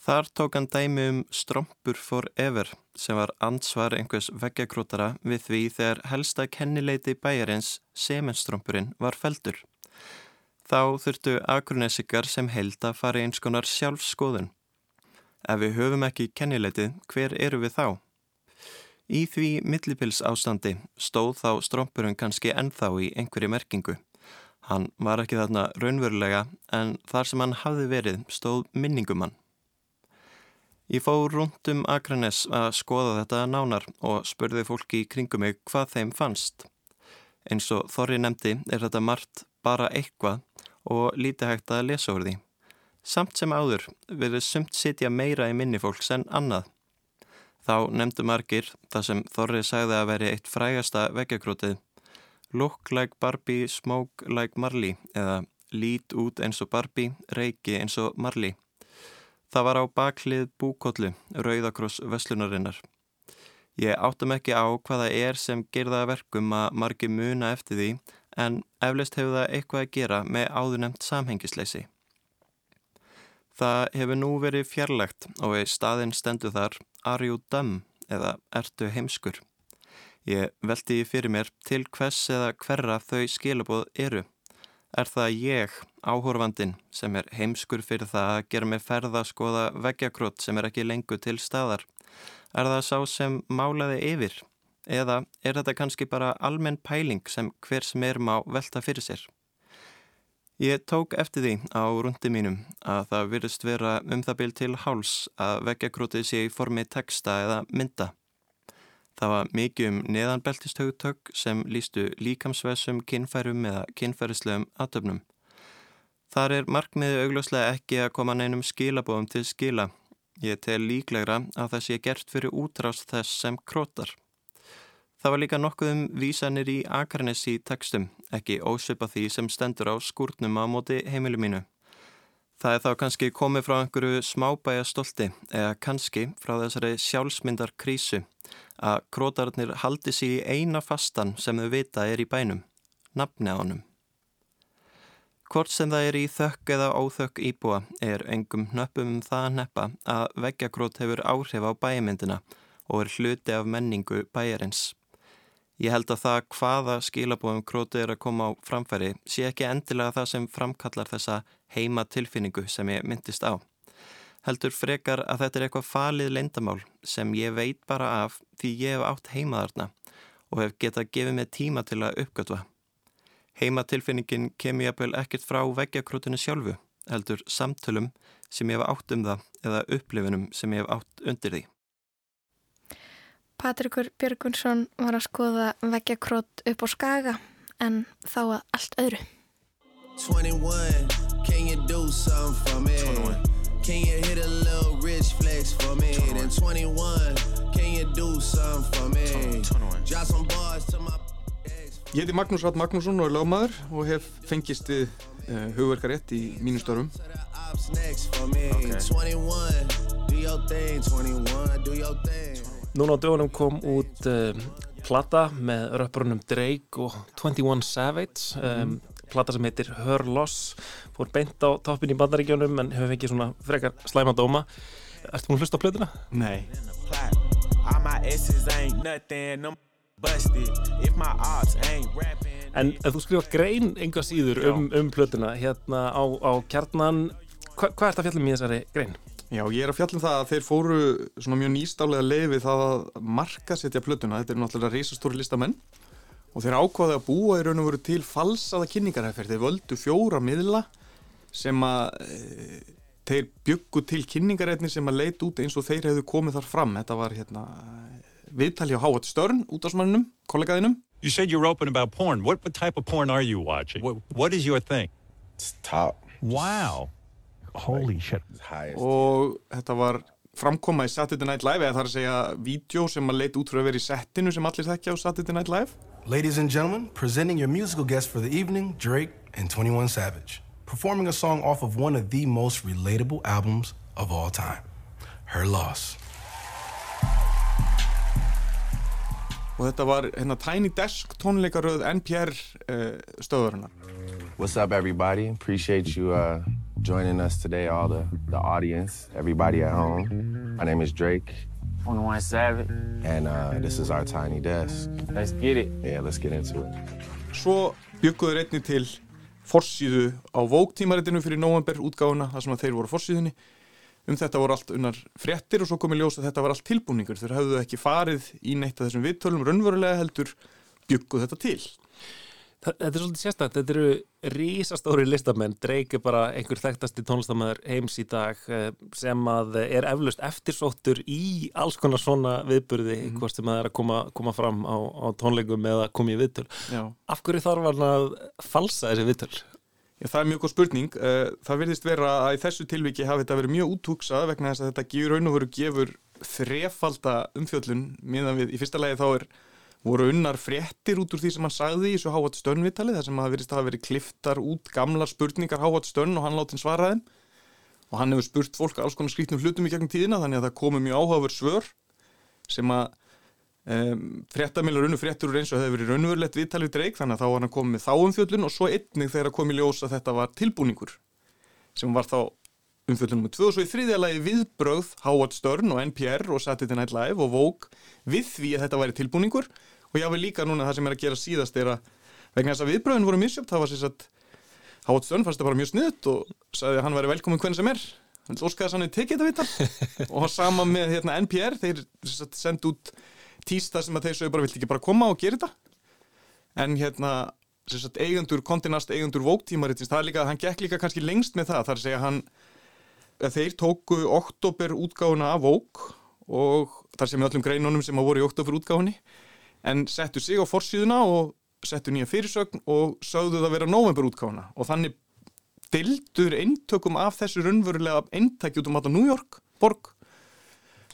Þar tók hann dæmi um Strompur for Ever sem var ansvar einhvers veggjakrótara við því þegar helsta kennileiti bæjarins semenstrómpurinn var feldur. Þá þurftu akurnesikar sem held að fara eins konar sjálfskoðun. Ef við höfum ekki kennileitið, hver eru við þá? Í því millipils ástandi stóð þá strómpurinn kannski ennþá í einhverju merkingu. Hann var ekki þarna raunverulega en þar sem hann hafði verið stóð minningumann. Ég fó rundum Akranes að skoða þetta nánar og spurði fólki í kringum mig hvað þeim fannst. Eins og Þorri nefndi er þetta margt bara eitthvað og lítið hægt að lesa úr því. Samt sem áður verður sumt sitja meira í minni fólks en annað. Þá nefndu margir það sem Þorri sagði að veri eitt frægasta veggjakrótið Look like Barbie, smoke like Marley eða lít út eins og Barbie, reiki eins og Marley. Það var á baklið búkollu, Rauðakross Veslunarinnar. Ég áttum ekki á hvaða er sem gerða verkum að margi muna eftir því en eflust hefur það eitthvað að gera með áðurnemt samhengisleysi. Það hefur nú verið fjarlægt og í staðinn stendur þar you dumb eða Ertu heimskur? Ég veldi fyrir mér til hvers eða hverra þau skilaboð eru. Er það ég, áhorfandin, sem er heimskur fyrir það að gera mig ferða að skoða veggjakrót sem er ekki lengur til staðar? Er það sá sem málaði yfir? Eða er þetta kannski bara almenn pæling sem hver sem er má velta fyrir sér? Ég tók eftir því á rundi mínum að það virðist vera um það bíl til háls að veggjakrótið sé í formi texta eða mynda. Það var mikið um neðanbeltistögutök sem lístu líkamsvesum, kinnfærum eða kinnfærislegum aðtöfnum. Þar er markmiði augljóslega ekki að koma neinum skilabóðum til skila. Ég tel líklegra að það sé gert fyrir útrást þess sem krótar. Það var líka nokkuð um vísanir í Akarnes í textum, ekki ósvipa því sem stendur á skúrnum á móti heimilu mínu. Það er þá kannski komið frá einhverju smábæja stolti eða kannski frá þessari sjálfsmyndar krísu að krótararnir haldi sig í eina fastan sem þau vita er í bænum, nafni á honum. Hvort sem það er í þökk eða óþökk íbúa er engum nöppum um það að neppa að veggjakrót hefur áhrif á bæjamyndina og er hluti af menningu bæjarins. Ég held að það hvaða skilabóðum krótið er að koma á framfæri sé ekki endilega það sem framkallar þessa heima tilfinningu sem ég myndist á. Heldur frekar að þetta er eitthvað falið leindamál sem ég veit bara af því ég hef átt heimaðarna og hef getað gefið mig tíma til að uppgötva. Heimatilfinningin kemur ég að bel ekkert frá veggjakrótinu sjálfu, heldur samtölum sem ég hef átt um það eða upplifinum sem ég hef átt undir því. Patrikur Björgunsson var að skoða veggjakrót upp á skaga en þá að allt öðru. 21, can you do something for me? 21. Can you hit a little rich flex for me? 21. Then 21, can you do something for me? 21. Drop some bars to my Ég heiti Magnús Ratt Magnússon og er lögmaður og hef fengist uh, hugverkarétt í mínu störum. Okay. Núna á dögunum kom út uh, plata með röpprunum Drake og 21 Savage um, plata sem heitir Her Loss. Fór beint á toppin í bandaríkjónum en hefur fengið svona frekar slæma dóma. Ertu múin að hlusta á plötuna? Nei. En þú skrifat grein enga síður um, um plötuna hérna á, á kjarnan Hva, hvað er þetta fjallum í þessari grein? Já, ég er að fjallum það að þeir fóru svona mjög nýstálega leið við það að marka setja plötuna, þetta er náttúrulega reysastóri listamenn og þeir ákvaði að búa í raun og veru til falsaða kynningarheffer þeir völdu fjóra miðla sem að e, þeir byggu til kynningarhefni sem að leit út eins og þeir hefðu komið þar fram. Þetta var hérna viðtali á Háat Störn út af smannum, kollegaðinum You said you were open about porn, what, what type of porn are you watching? What, what is your thing? It's top. Wow Holy shit og þetta var framkoma í Saturday Night Live eða það er að segja vídeo sem að leita út fyrir að vera í settinu sem allir þekkja á Saturday Night Live Ladies and gentlemen, presenting your musical guest for the evening, Drake and 21 Savage performing a song off of one of the most relatable albums of all time, Her Loss. Og þetta var hérna Tiny Desk tónleikaröð NPR uh, stöðurinnar. What's up, everybody? Appreciate you uh, joining us today, all the, the audience, everybody at home. My name is Drake. On the one Savage. And uh, this is our Tiny Desk. Let's get it. Yeah, let's get into it. Svo bygguður einni til forsýðu á Vogue tímaritinu fyrir november útgáfuna, það sem að þeir voru forsýðunni. Um þetta voru allt unnar fréttir og svo komið ljós að þetta var allt tilbúningur. Þeir hafðu ekki farið í neitt af þessum viðtölum raunverulega heldur bygguð þetta til. Þetta er svolítið sérstætt, þetta eru rísastóri listamenn, Drake er bara einhver þekktasti tónlistamæður heims í dag eh, sem að er eflaust eftirsóttur í alls konar svona viðburði, mm -hmm. hvort sem að það er að koma, koma fram á, á tónleikum eða koma í viðtöl. Já. Af hverju þarf hann að falsa þessi viðtöl? Já, það er mjög góð spurning. Eh, það verðist vera að í þessu tilviki hafi þetta verið mjög útúksað vegna þess að þetta gefur raun og veru gefur þrefalda umfjöllun meðan við í fyrsta legi þá er voru unnar fréttir út úr því sem hann sagði í þessu Howard Stern viðtali þar sem það verist að hafa verið kliftar út gamlar spurningar Howard Stern og hann láti hann svara þeim. Og hann hefur spurt fólk alls konar skrítnum hlutum í gegnum tíðina þannig að það komi mjög áhugaver svör sem að um, fréttamilur unnu fréttur úr eins og það hefur verið raunverulegt viðtalið dreik þannig að þá var hann komið með þá umfjöllun og svo einnig þegar komið ljós að þetta var tilbúningur sem var þá umfjöllunum með tvö. Og svo í þriðja lagi viðbröð Howard Stern og NPR og Saturday Night Live og Vogue við því að þetta væri tilbúningur og ég hafi líka núna það sem er að gera síðast er að vegna þess að viðbröðin voru misjöpt það var sér að Howard Stern fannst það bara mjög sniðut og sagði að hann væri velkomin hvernig sem er. Hann óskaði hefði tekið þetta vittal og sama með hérna, NPR þeir sendi út tísta sem að þeir sögðu bara vilt ekki bara koma og gera þetta? En hérna sagt, eigundur, kontinast eigundur vóktímaritins, það er líka, hann gekk líka kannski lengst með það, þar segja hann að þeir tóku oktober útgáfuna af vók og þar sem við öllum greinunum sem að voru í oktober útgáfunni en settu sig á forsýðuna og settu nýja fyrirsögn og sögðu það vera november útgáfuna og þannig dildur eintökum af þessu raunverulega eintæki út um alltaf New York borg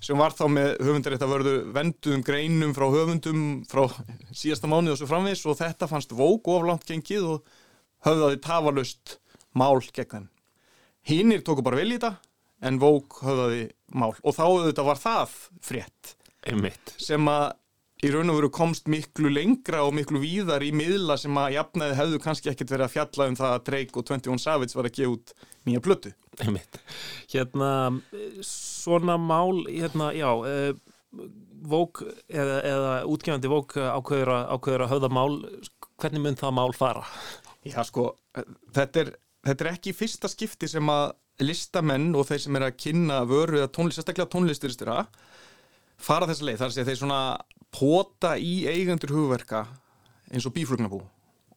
sem var þá með höfundarétt að verðu venduðum greinum frá höfundum frá síðasta mánuð og svo framvis og þetta fannst vók oflant gengið og höfðaði tafalust mál gegn þeim. Hinnir tóku bara vel í þetta en vók höfðaði mál og þá auðvitað var það frétt Einmitt. sem að í raun og veru komst miklu lengra og miklu víðar í miðla sem að jafnaði hefðu kannski ekkert verið að fjalla um það að Drake og 21 Savage var að gefa út nýja. Einmitt. Hérna, svona mál, hérna, já, uh, Vók eða, eða útgefandi Vók ákveður að, að höfða mál, hvernig mun það mál fara? Já, sko, þetta er, þetta er ekki fyrsta skipti sem að listamenn og þeir sem er að kynna vöru eða tónlist, sérstaklega tónlisturistira fara þessa leið, þar sé þeir svona pota í eigendur hugverka eins og bíflugnabú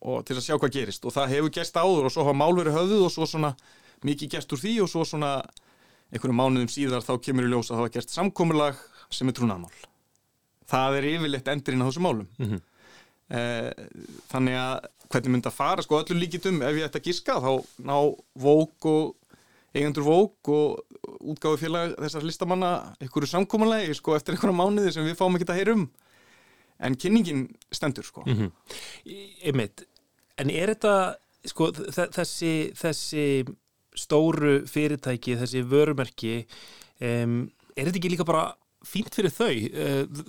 og til að sjá hvað gerist og það hefur gerst áður og svo hafa mál verið höfðuð og svo svona mikið gerst úr því og svo svona einhverju mánuðum síðar þá kemur í ljós að það hafa gerst samkomulag sem er trúnaðmál. Það er yfirleitt endurinn á þessu málum. Mm -hmm. þannig að hvernig myndi að fara, sko öllu líkitum ef ég ætti að giska þá ná vók og eigendur vók og útgáðu félag þessar listamanna einhverju samkominlegi sko eftir einhverja mánuði sem við fáum ekki að heyra um. En kynningin stendur sko. Mm -hmm. Einmitt, en er þetta sko þessi þessi stóru fyrirtæki þessi vörumerki um, er þetta ekki líka bara fínt fyrir þau.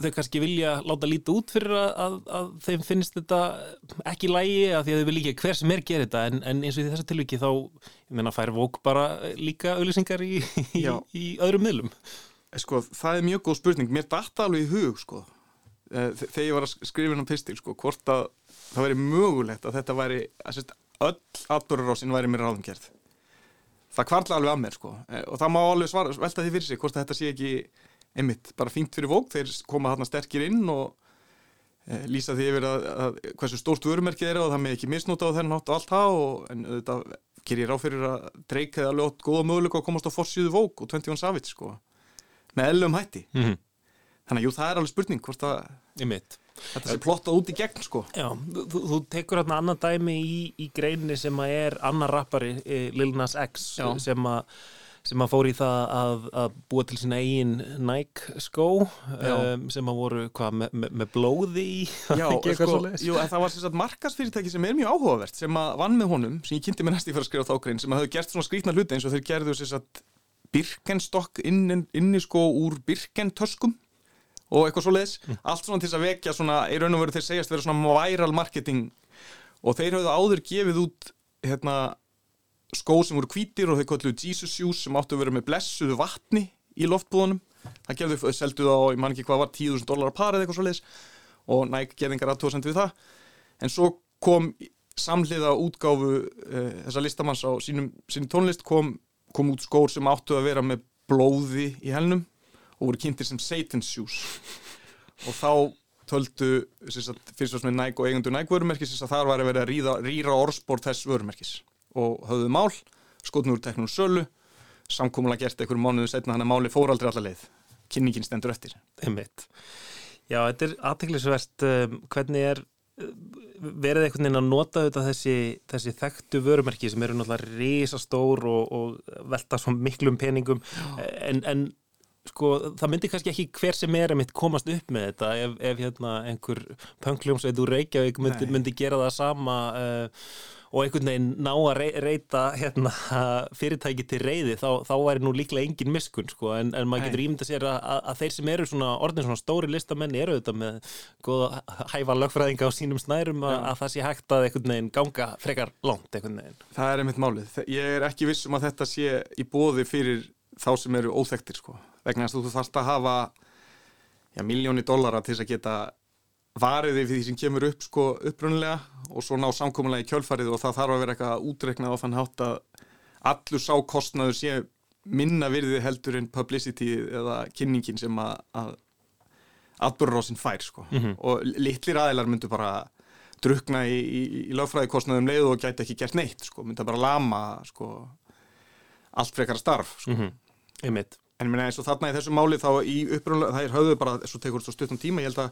Þau kannski vilja láta líta út fyrir að, að, að þeim finnst þetta ekki lægi að því að þau vil líka hver sem er gerir þetta. En, en eins og í þessu tilviki þá ég menna fær vók bara líka auðlýsingar í, í, í öðrum miðlum. Sko það er mjög góð spurning. Mér dætti alveg í hug sko. Þegar ég var að skrifa á pistil sko hvort að það væri mögulegt að þetta væri að sérst, öll atbúrarásin væri mér ráðumgerð. Það kvartla alveg að mér sko. Og það má alveg svara, velta því fyrir sig hvort þetta sé ekki einmitt bara fínt fyrir vók þeir koma þarna sterkir inn og e, lýsa því yfir að, að hversu stórt vörumerkið er og það með ekki misnúta á þennan hátt og allt það og en þetta gerir ráð fyrir að Drake hefði alveg átt góða möguleika að komast á forsýðu vók og 21 Savage sko með ellum hætti mm -hmm. þannig að jú það er alveg spurning hvort að einmitt. þetta sé plottað út í gegn sko Já, þú, þú tekur hérna annan dæmi í, í greinni sem að er annar rappari Lil Nas X Já. sem að sem að fór í það að, að búa til sína eigin Nike skó um, sem að voru hvað, með, með, með blóði í? Já, sko, jú, það var sagt, markasfyrirtæki sem er mjög áhugavert sem að vann með honum, sem ég kynnti mér næst í fyrir að skrifa þákrein, sem að hafa gert svona skrítna hluti eins og þeir gerðu sagt, birkenstokk inni, inni sko úr birkentöskum og eitthvað svo leiðis, mm. allt svona til þess að vekja svona, í raun og veru þeir segjast vera svona viral marketing og þeir hafðu áður gefið út hérna skó sem voru kvítir og þeir kolluðu Jesus Shoes sem áttu að vera með blessuðu vatni í loftbúðunum. Það gerðu, seldu það á, ég man ekki hvað var 10.000 dólar að para eða eitthvað svo leiðis og næk gerðingar aðtóðsend við það. En svo kom samhliða útgáfu uh, þessa listamanns á sínum, sínum tónlist kom, kom út skór sem áttu að vera með blóði í helnum og voru kynntir sem Satan's Shoes. Og þá töldu fyrst og sem er næg og eigundur næg vörumerkis að þar var að vera að rýra orðspór þess vörumerkis og höfðu mál, skotnur teknum sölu, samkómulega gert einhverjum mánuðu setna hann að máli fór aldrei alla leið. Kynningin stendur eftir. Einmitt. Já, þetta er aðteglisvert um, hvernig er uh, verið einhvern veginn að nota þetta þessi, þessi þekktu vörumerki sem eru náttúrulega risastór og, og velta svo miklum peningum. En, en sko, það myndi kannski ekki hver sem er að mitt komast upp með þetta ef, ef hérna, einhver pöngljómsveit úr Reykjavík myndi, myndi gera það sama uh, og einhvern veginn ná að reyta hérna, fyrirtæki til reyði þá, þá væri nú líklega engin miskun sko, en, en maður getur ímynda sér að, að, að þeir sem eru svona orðin svona stóri listamenni eru auðvitað með góða hæfa lögfræðinga á sínum snærum að, að það sé hægt að einhvern veginn ganga frekar langt einhvern veginn. Það er einmitt málið. Ég er ekki vissum að þetta sé í bóði fyrir þá sem eru óþektir sko vegna að þú þarfst að hafa miljóni dollara til þess að geta variði fyrir því sem kemur upp sko upprunlega og svo ná samkominlega í kjölfarið og það þarf að vera eitthvað útreknað á þann hátt að allur sá kostnaður sé minna virði heldur en publicity eða kynningin sem að, að atbúrrósin fær sko mm -hmm. og litlir aðeilar myndu bara drukna í, í, í lögfræði kostnaðum leið og gæti ekki gert neitt sko, myndu bara lama sko allt frekara starf sko. mm -hmm. En minna, eins og þarna í þessu máli þá í uppröðulega, það er höfðu bara, þess að tekur þetta stuttum tíma, ég held að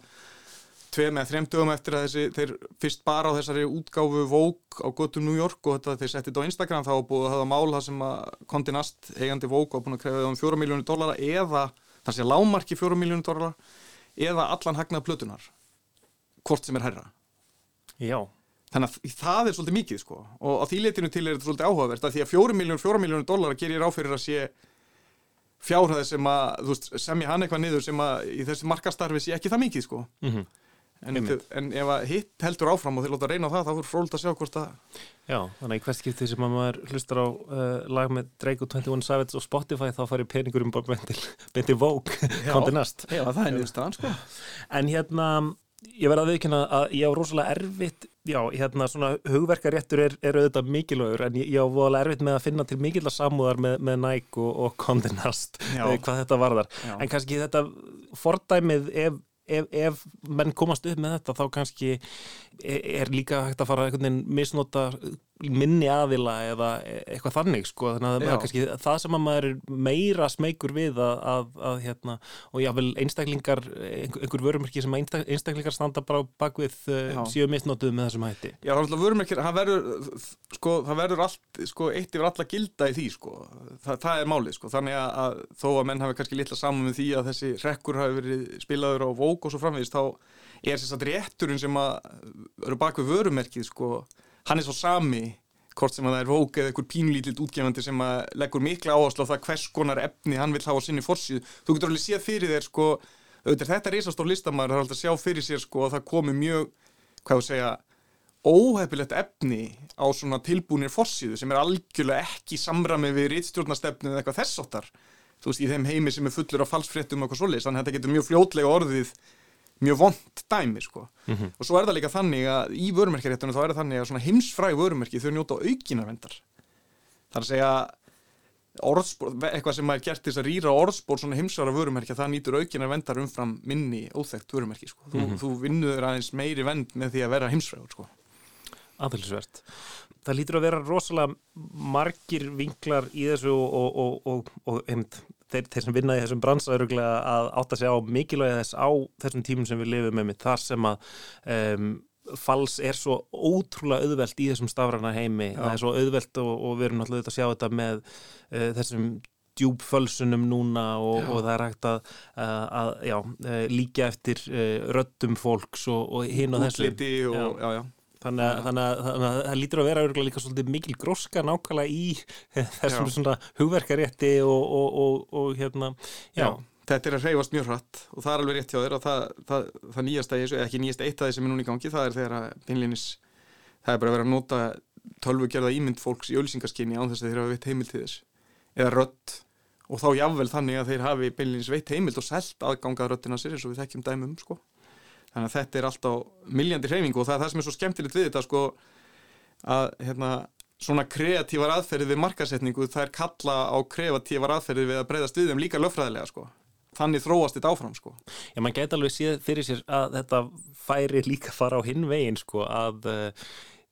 tvei með þrem dögum eftir að þessi, þeir fyrst bara á þessari útgáfu Vogue á gotum New York og þetta þeir settið á Instagram þá búið að hafa mál það sem að Condé Nast eigandi Vogue á búin að krefja um fjóra miljónir dólara eða, það sé lámarki fjóra miljónir dólara eða allan hagnað plötunar hvort sem er herra Já. Þannig að það er svolítið mikið sko. Og á því letinu til er þetta svolítið áhugavert að því að fjóra miljónir, fjóra miljónir dólara gerir áfyrir að sé fjárhæði sem að, þú veist, semja hann eitthvað niður sem að í þessi markastarfi sé ekki það mikið sko. Mm -hmm. En, en ef að hitt heldur áfram og þeir láta reyna á það þá er fróld að sjá hvort að Já, þannig að í hvert skipti sem að maður hlustar á uh, lag með Drake og 21 Savage og Spotify þá farir peningurum bara beinti Vogue kontinast Já, það er nýðustan sko. En hérna ég verði að viðkynna að ég á rosalega erfitt já, hérna svona hugverkaréttur er, er auðvitað mikilvægur en ég, ég á voðalega erfitt með að finna til mikilvæg samúðar með, með Nike og, og Condé Nast eh, hvað þetta varðar, já. en kannski þetta fordæmið ef, ef, ef menn komast upp með þetta þá kannski er, er líka hægt að fara veginn misnota minni aðila eða eitthvað þannig sko, þannig að það er kannski það sem að maður er meira smeykur við að, að, að hérna, og jável einstaklingar einhver, einhver vörumerki sem einstaklingar standa bara bak við uh, síu misnótuð með þessum hætti. Já, það er vörumerkir, það verður sko, það verður allt, sko, eitt yfir alla gilda í því, sko, Þa, það er málið, sko, þannig að, að þó að menn hafi kannski litla saman með því að þessi rekkur hafi verið spilaður á vók og svo framvegist, þá er þess að rétturinn sem að eru bak við vörumerkið, sko hann er svo sami hvort sem að það er vók eða einhver pínlítið útgefandi sem að leggur mikla áherslu á það hvers konar efni hann vil hafa á sinni fórsíðu þú getur alveg séð fyrir þér sko auðvitað þetta er reysastór listamæður, það er alltaf að sjá fyrir sér sko að það komi mjög, hvað þú segja óhefilegt efni á svona tilbúinir fórsíðu sem er algjörlega ekki samrami við rittstjórnastefnu eða eitthvað þessáttar þú veist í þeim heimi sem er fullur af falsfréttum og eitthvað svoleiðis, þannig að þetta getur mjög fljótlega orðið mjög vond dæmi sko mm -hmm. og svo er það líka þannig að í vörumerkjaréttunum þá er það þannig að heimsfræg vörumerki þau njóta aukinarvendar þar að segja orðspor, eitthvað sem er gert þess að rýra orðspor svona heimsfræra vörumerkja það nýtur aukinarvendar umfram minni óþægt vörumerki sko mm -hmm. þú, þú vinnuður aðeins meiri vend með því að vera heimsfrægur sko Aðhalsvert. Það lítur að vera rosalega margir vinklar í þessu og, og, og, og, og þeir, þeir sem vinna í þessum bransaðuruglega að átta sig á mikilvægi þess á þessum tímum sem við lifum með þar sem að um, fals er svo ótrúlega auðvelt í þessum stafrana heimi, Já. það er svo auðvelt og, og við erum náttúrulega að sjá þetta með uh, þessum djúbfölsunum núna og, og það er hægt að, að, já, líka eftir röttum fólks og, og hinn og þessu. Útliti og, já, já Þannig að, þannig, að, þannig að það lítur að vera líka svolítið mikil gróska nákvæmlega í þessum já. svona hugverkarétti og, og, og, og hérna, já. já. Þetta er að hreyfast mjög hratt og það er alveg rétt hjá þér og það, það, það nýjasta, ekki nýjasta eitt af því sem er núna í gangi, það er þegar að beinlinis, það er bara að vera að nota tölvugjörða ímynd fólks í ölsingaskinni án þess að þeir hafa veitt heimild til þess eða rött og þá jáfnvel þannig að þeir hafi beinlinis veitt heimild og selt aðgangað röttina sér eins og við þekkjum dæmum sko þannig að þetta er alltaf miljandi hreyfingu og það er það sem er svo skemmtilegt við þetta sko að hérna svona kreatívar aðferði við markasetningu það er kalla á kreatívar aðferði við að breyðast við þeim líka löffræðilega sko. Þannig þróast þetta áfram sko. Já, mann geta alveg séð fyrir sér að þetta færi líka fara á hinn veginn sko að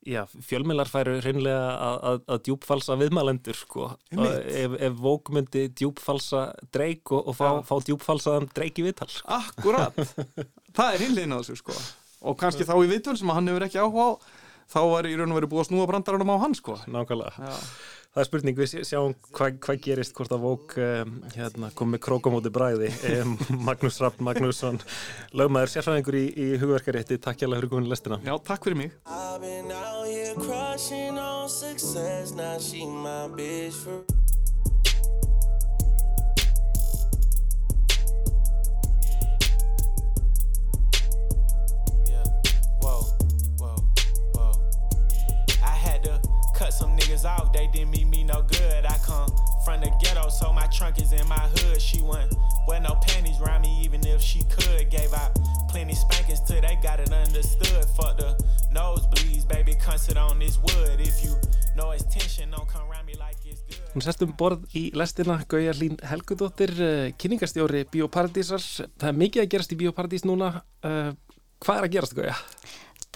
já, fjölmjölar færu hreinlega að, að, að djúbfalsa viðmælendur sko. Ef, ef vókmyndi djúbfalsa dreik og, og fá, fá djúbfalsaðan dreik í viðtal Akkurat, það er á þessu sko. Og kannski þá í viðtöl sem hann hefur ekki áhuga á þá var í raun og verið búið að snúa brandaranum á hann sko. Nákvæmlega það er spurning, við sjáum hvað hva gerist hvort að Vók um, hérna, kom með krókamóti bræði um, Magnús Raffn Magnússon lögmaður sérfæðingur í, í hugverkarétti takk hjálpa fyrir komin lestina. Já, takk fyrir mig cut some niggas off, they didn't mean me no good. I come from the ghetto, so my trunk is in my hood. She wouldn't wear no panties around me, even if she could. Gave out plenty spankings till they got it understood. Fuck the nosebleeds, baby, come sit on this wood. If you know it's tension, don't come around me like it's good. Hún sest um borð í lestina Gauja Lín Helgudóttir, uh, kynningastjóri Bíóparadísar. Það er mikið að gerast í Bíóparadís núna. Uh, hvað er að gerast, Gauja?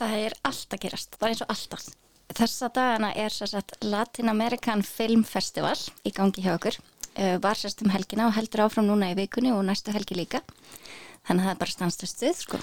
Það er allt að gerast, það er eins og alltaf. Þessa dagana er sagt, Latin American Film Festival í gangi hjá okkur. Uh, var sérst um helgina og heldur áfram núna í vikunni og næstu helgi líka. Þannig að það er bara stanstu stuð, sko.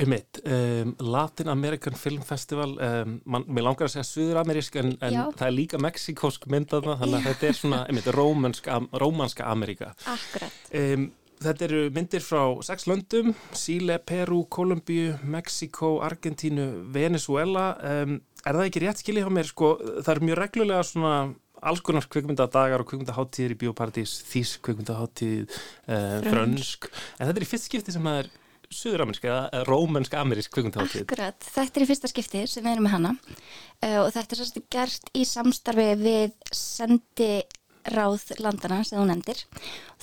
Einmitt, um, Latin American Film Festival, um, man, mér langar að segja Suður-amerísk en, en það er líka meksikósk myndaðna, þannig að þetta er svona, einmitt, rómanska, rómanska Ameríka. Akkurat. Um, Þetta eru myndir frá sex löndum, Síle, Peru, Kolumbíu, Mexiko, Argentínu, Venezuela. Um, er það ekki rétt skiljið á mér? Sko, það er mjög reglulega svona alls konar kvikmyndadagar og kvikmyndaháttíðir í biopartís, þýs kvikmyndaháttíð, uh, frönsk. En þetta er í fyrst skipti sem það er suðuramersk eða rómennsk-amerísk kvikmyndaháttíð. Akkurat, þetta er í fyrsta skipti sem við erum með hana uh, og þetta er svolítið gert í samstarfi við sendi ráð landana sem þú nefndir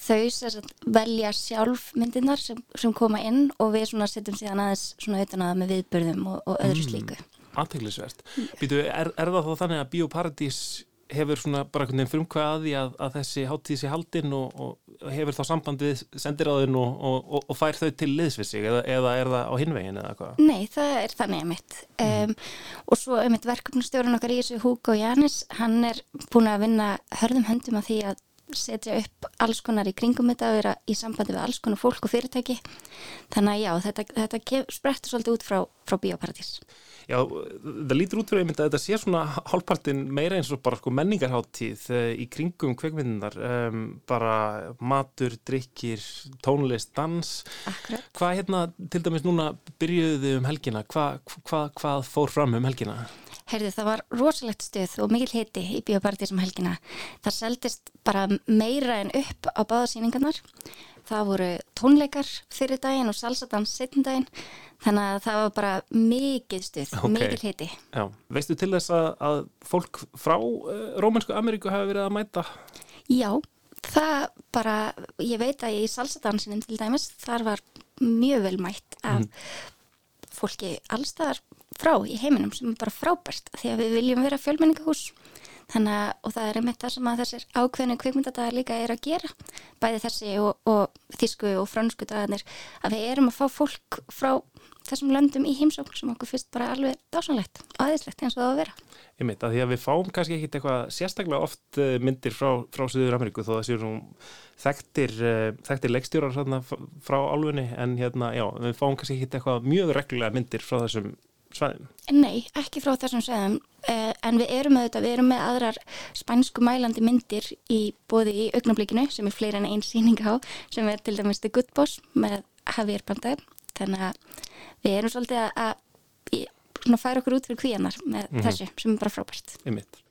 þau sagt, velja sjálf myndirnar sem, sem koma inn og við setjum síðan aðeins svona auðvitað með viðbörðum og, og öðru mm, slíku Anteglisvert. Býtu, er, er það þá þannig að Bíóparadís hefur svona bara einhvern veginn frumkvæð að að, þessi háttíð sé haldinn og, og hefur þá samband við sendiráðin og, og, og fær þau til liðsvissi eða, eða er það á hinvegin eða hvað? Nei, það er þannig að mitt um, og svo um mitt verkefnustjórun okkar í þessu Hugo Janis, hann er búin að vinna hörðum höndum að því að setja upp alls konar í kringum þetta að vera í sambandi við alls konar fólk og fyrirtæki þannig að já, þetta, þetta sprettur svolítið út frá, frá Bíóparadís Já, það lítur út fyrir einmitt að þetta sé svona hálfpartin meira eins og bara sko menningarháttíð eh, í kringum kveikmyndunar um, bara matur, drikkir tónlist, dans Akkurat. Hvað hérna til dæmis núna byrjuðu um helgina, hvað hva, hva fór fram um helgina? Heyrðu, það var rosalegt stuð og mikil heiti í biopartið sem helgina. Það seldist bara meira en upp á báðasýningarnar. Það voru tónleikar fyrir daginn og salsadans setjum daginn. Þannig að það var bara mikið stuð, okay. mikil heiti. Já, veistu til þess að, að fólk frá uh, Rómansku Ameríku hafi verið að mæta? Já, það bara, ég veit að í salsadansinum til dæmis, þar var mjög vel mætt af mm. Fólki allstaðar frá í heiminum sem er bara frábært því að við viljum vera fjölmenningahús að og það er einmitt það sem að þessir ákveðinu kvikmyndadagar líka er að gera. Bæði þessi og, og þísku og frönsku dagarnir að við erum að fá fólk frá þessum löndum í heimsókn sem okkur fyrst bara alveg dásanlegt og aðeinslegt eins og það að vera. Ég mynd að því að við fáum kannski ekkit eitthvað sérstaklega oft eh, myndir frá, frá Suður Ameríku þó það séu nú þekktir, eh, þekktir leikstjórar frá álfunni en hérna já, við fáum kannski ekkit eitthvað mjög reglulega myndir frá þessum svæðum? Nei, ekki frá þessum sveðum uh, en við erum auðvitað, við erum með aðrar spænsku mælandi myndir í bóði í augnablikinu sem er fleira en einn síning á sem er til dæmis The Good Boss með Javier Bardem þannig að við erum svolítið að, að, að færa okkur út fyrir kvíanar með mm -hmm. þessu sem er bara frábært Einmitt.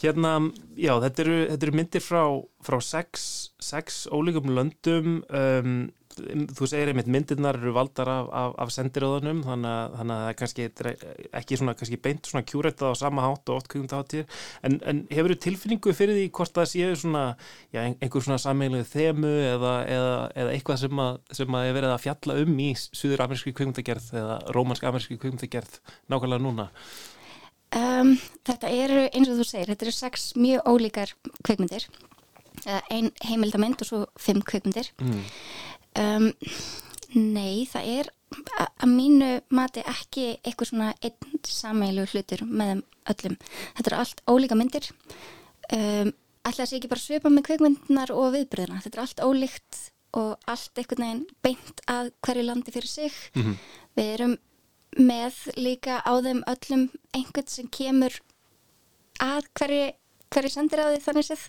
Hérna, já, þetta eru, þetta eru myndir frá, frá sex, sex ólíkum löndum um, þú segir einmitt myndirnar eru valdar af, af, af sendiróðunum þannig að, þannig að það er kannski ekki svona, kannski beint svona kjúrættað á sama hátt og oft kvíðum þáttir en, en hefur þú tilfinningu fyrir því hvort það séu svona já, einhver svona sammeilegu þemu eða, eða, eða eitthvað sem að, sem að er verið að fjalla um í suður-ameríski kvíðumtagerð eða rómansk-ameríski kvíðumtagerð nákvæmlega núna? Um, þetta eru eins og þú segir, þetta eru sex mjög ólíkar kveikmyndir einn heimildamind og svo fimm kveikmyndir mm. Um, nei, það er að mínu mati ekki eitthvað svona einn sameilu hlutur með öllum. Þetta eru allt ólíka myndir. Um, að sé ekki bara svipa með kveikmyndinar og viðbröðina. Þetta er allt ólíkt og allt einhvern veginn beint að hverju landi fyrir sig. Mm -hmm. Við erum með líka á þeim öllum einhvern sem kemur að hverju, hverju sendir á því þannig séð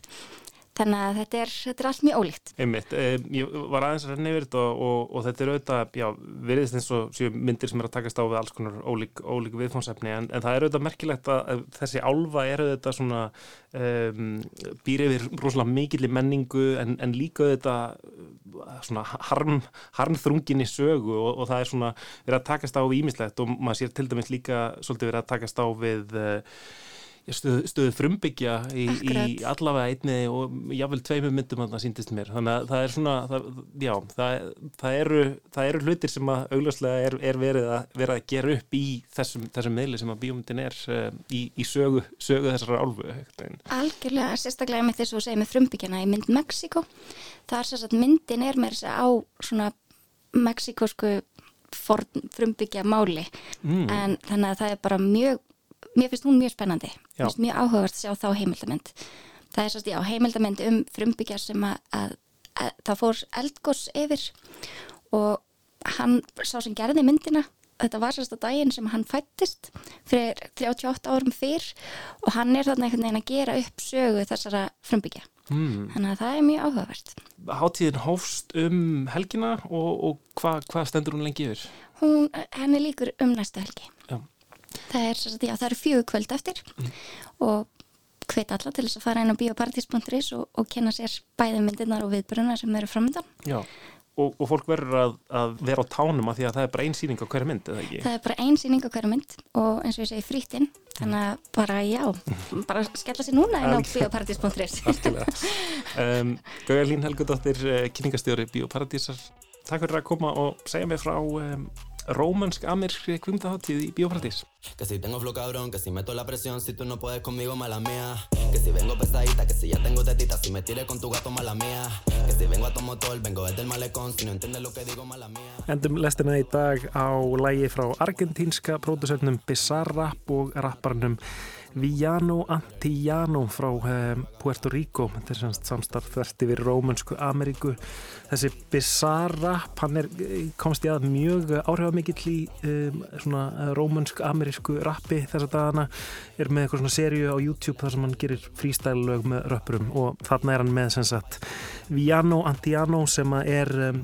þannig að þetta er, þetta er allt mjög ólíkt. Einmitt, eh, ég var aðeins að renna yfir þetta og, og, og þetta er auðvitað, já, veriðist eins og myndir sem er að takast á við alls konar ólík, ólík viðfónsefni, en, en það er auðvitað merkilegt að þessi álfa er auðvitað svona um, býr yfir rosalega mikill í menningu en, en líka auðvitað svona harm, harmþrungin í sögu og, og það er svona verið að takast á við ímislegt og maður sér til dæmis líka svolítið verið að takast á við uh, stöðu, stöðu frumbyggja í, í allavega einni og jável tveimu myndum að það síndist mér. Þannig að það er svona það, já, það, það, eru, það eru hlutir sem að augljóslega er, er verið, að, verið að gera upp í þessum, þessum meðli sem að bíómyndin er uh, í, í sögu, sögu þessara álfu Algjörlega, sérstaklega með þess að segja með frumbyggjana í mynd Mexiko það er sérstaklega myndin er með þess að á svona mexikosku frumbyggja máli mm. en þannig að það er bara mjög mér finnst hún mjög spennandi. Mér finnst mjög áhugavert að sjá þá heimildamind það er svo heimildamind um frumbyggjar sem að, að, að það fór eldgós yfir og hann sá sem gerði myndina þetta var að daginn sem hann fættist fyrir 38 árum fyrr og hann er þarna einhvern veginn að gera upp sögu þessara frumbyggja. Mm. þannig að það er mjög áhugavert. Háttíðin hófst um helgina og, og hvað hva stendur hún lengi yfir? Hún, henni líkur um næsta helgi það er, já, það eru fjögur kvöld eftir mm. og hvet alla til þess að fara inn á biopartís.is og, og kenna sér bæði myndirnar og viðbruna sem eru framöndan Já, og, og fólk verður að, að vera á tánum að því að það er bara einn síning á hverja mynd, eða ekki? Það er bara einn síning á hverja mynd og eins og ég segi frítinn þannig að bara já, bara skella sér núna inn á biopartís.is um, Gauðalín Helgudóttir, eh, kynningastjóri Biopartísar Takk fyrir að koma og segja mig frá um, rómansk-amerskri kvimtaháttíð í Bíófrættis. Que si tengo flow cabrón, que si meto la presión, si tú no puedes conmigo, mala mía. Que si vengo pesadita, que si ya tengo tetita, si me tires con tu gato, mala mía. Que si vengo a tu motor, vengo desde el malecón, si no entiendes lo que digo, mala mía. Endum lestina í dag á lægi frá argentínska pródusörnum Bizarrap og rapparnum Villano Antillano frá um, Puerto Rico. Þetta er semst samstarf þvert yfir Rómunsku Ameríku. Þessi Bizarra hann er, komst í að mjög áhrifamikill í um, svona Rómunsk Amerísku rappi þess að dagana. Er með eitthvað svona serju á YouTube þar sem hann gerir frístælu lög með röppurum. Og þarna er hann með sem sagt Villano Antillano sem er um,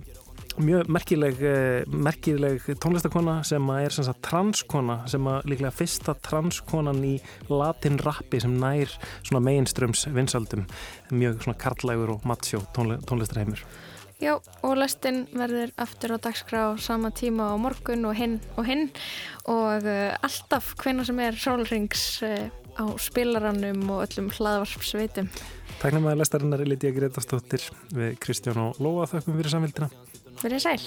mjög merkileg, eh, merkileg tónlistakona sem er sem sagt, transkona sem er líklega fyrsta transkonan í latin rappi sem nær mainströms vinsaldum mjög karlægur og matsjó tónlistarheimur. Já og lestinn verður aftur á dagskrá sama tíma á morgun og hinn og hinn og uh, alltaf hvena sem er sólrings uh, á spilarannum og öllum hlaðvarpsveitum Tæknum að lestarinnar er Lítiða Gretastóttir við Kristján og Lóa þakkum fyrir samvildina Verið sæl.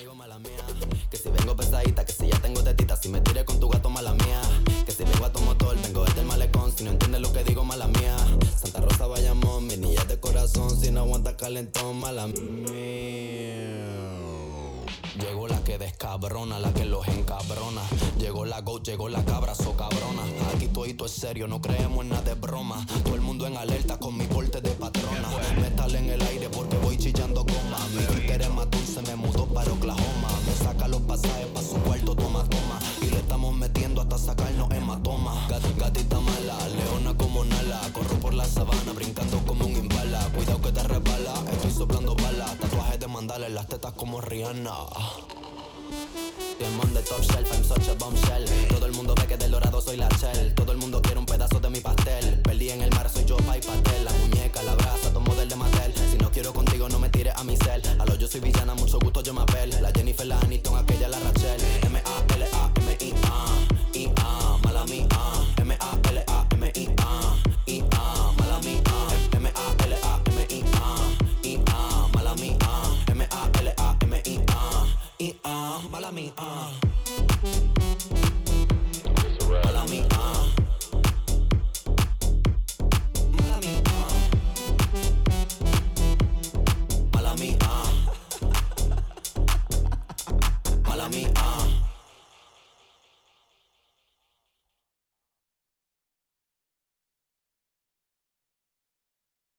Llegó la que descabrona, la que los encabrona. Llegó la go, llegó la cabra, so cabrona. Aquí todo es serio, no creemos en nada de broma. Todo el mundo en alerta con mi porte de patrona. Metal en el aire porque voy chillando goma. Mi es más dulce, me mudó para Oklahoma. Me saca los pasajes para su cuarto, toma, toma. Y le estamos metiendo hasta sacarnos hematoma. Gat- gatita mala, leona como Nala. Corro por la sabana mandala las tetas como Rihanna. Diamond de top shelf, I'm such a bombshell Todo el mundo ve que del dorado soy la shell. Todo el mundo quiere un pedazo de mi pastel. Perdí en el mar, soy yo, pa' y pastel La muñeca, la brasa, tomo del de Mattel. Si no quiero contigo, no me tires a mi cel. A lo yo soy villana, mucho gusto, yo me apel. La Jennifer, la Aniston, aquella, la Rachel I-A, mala mía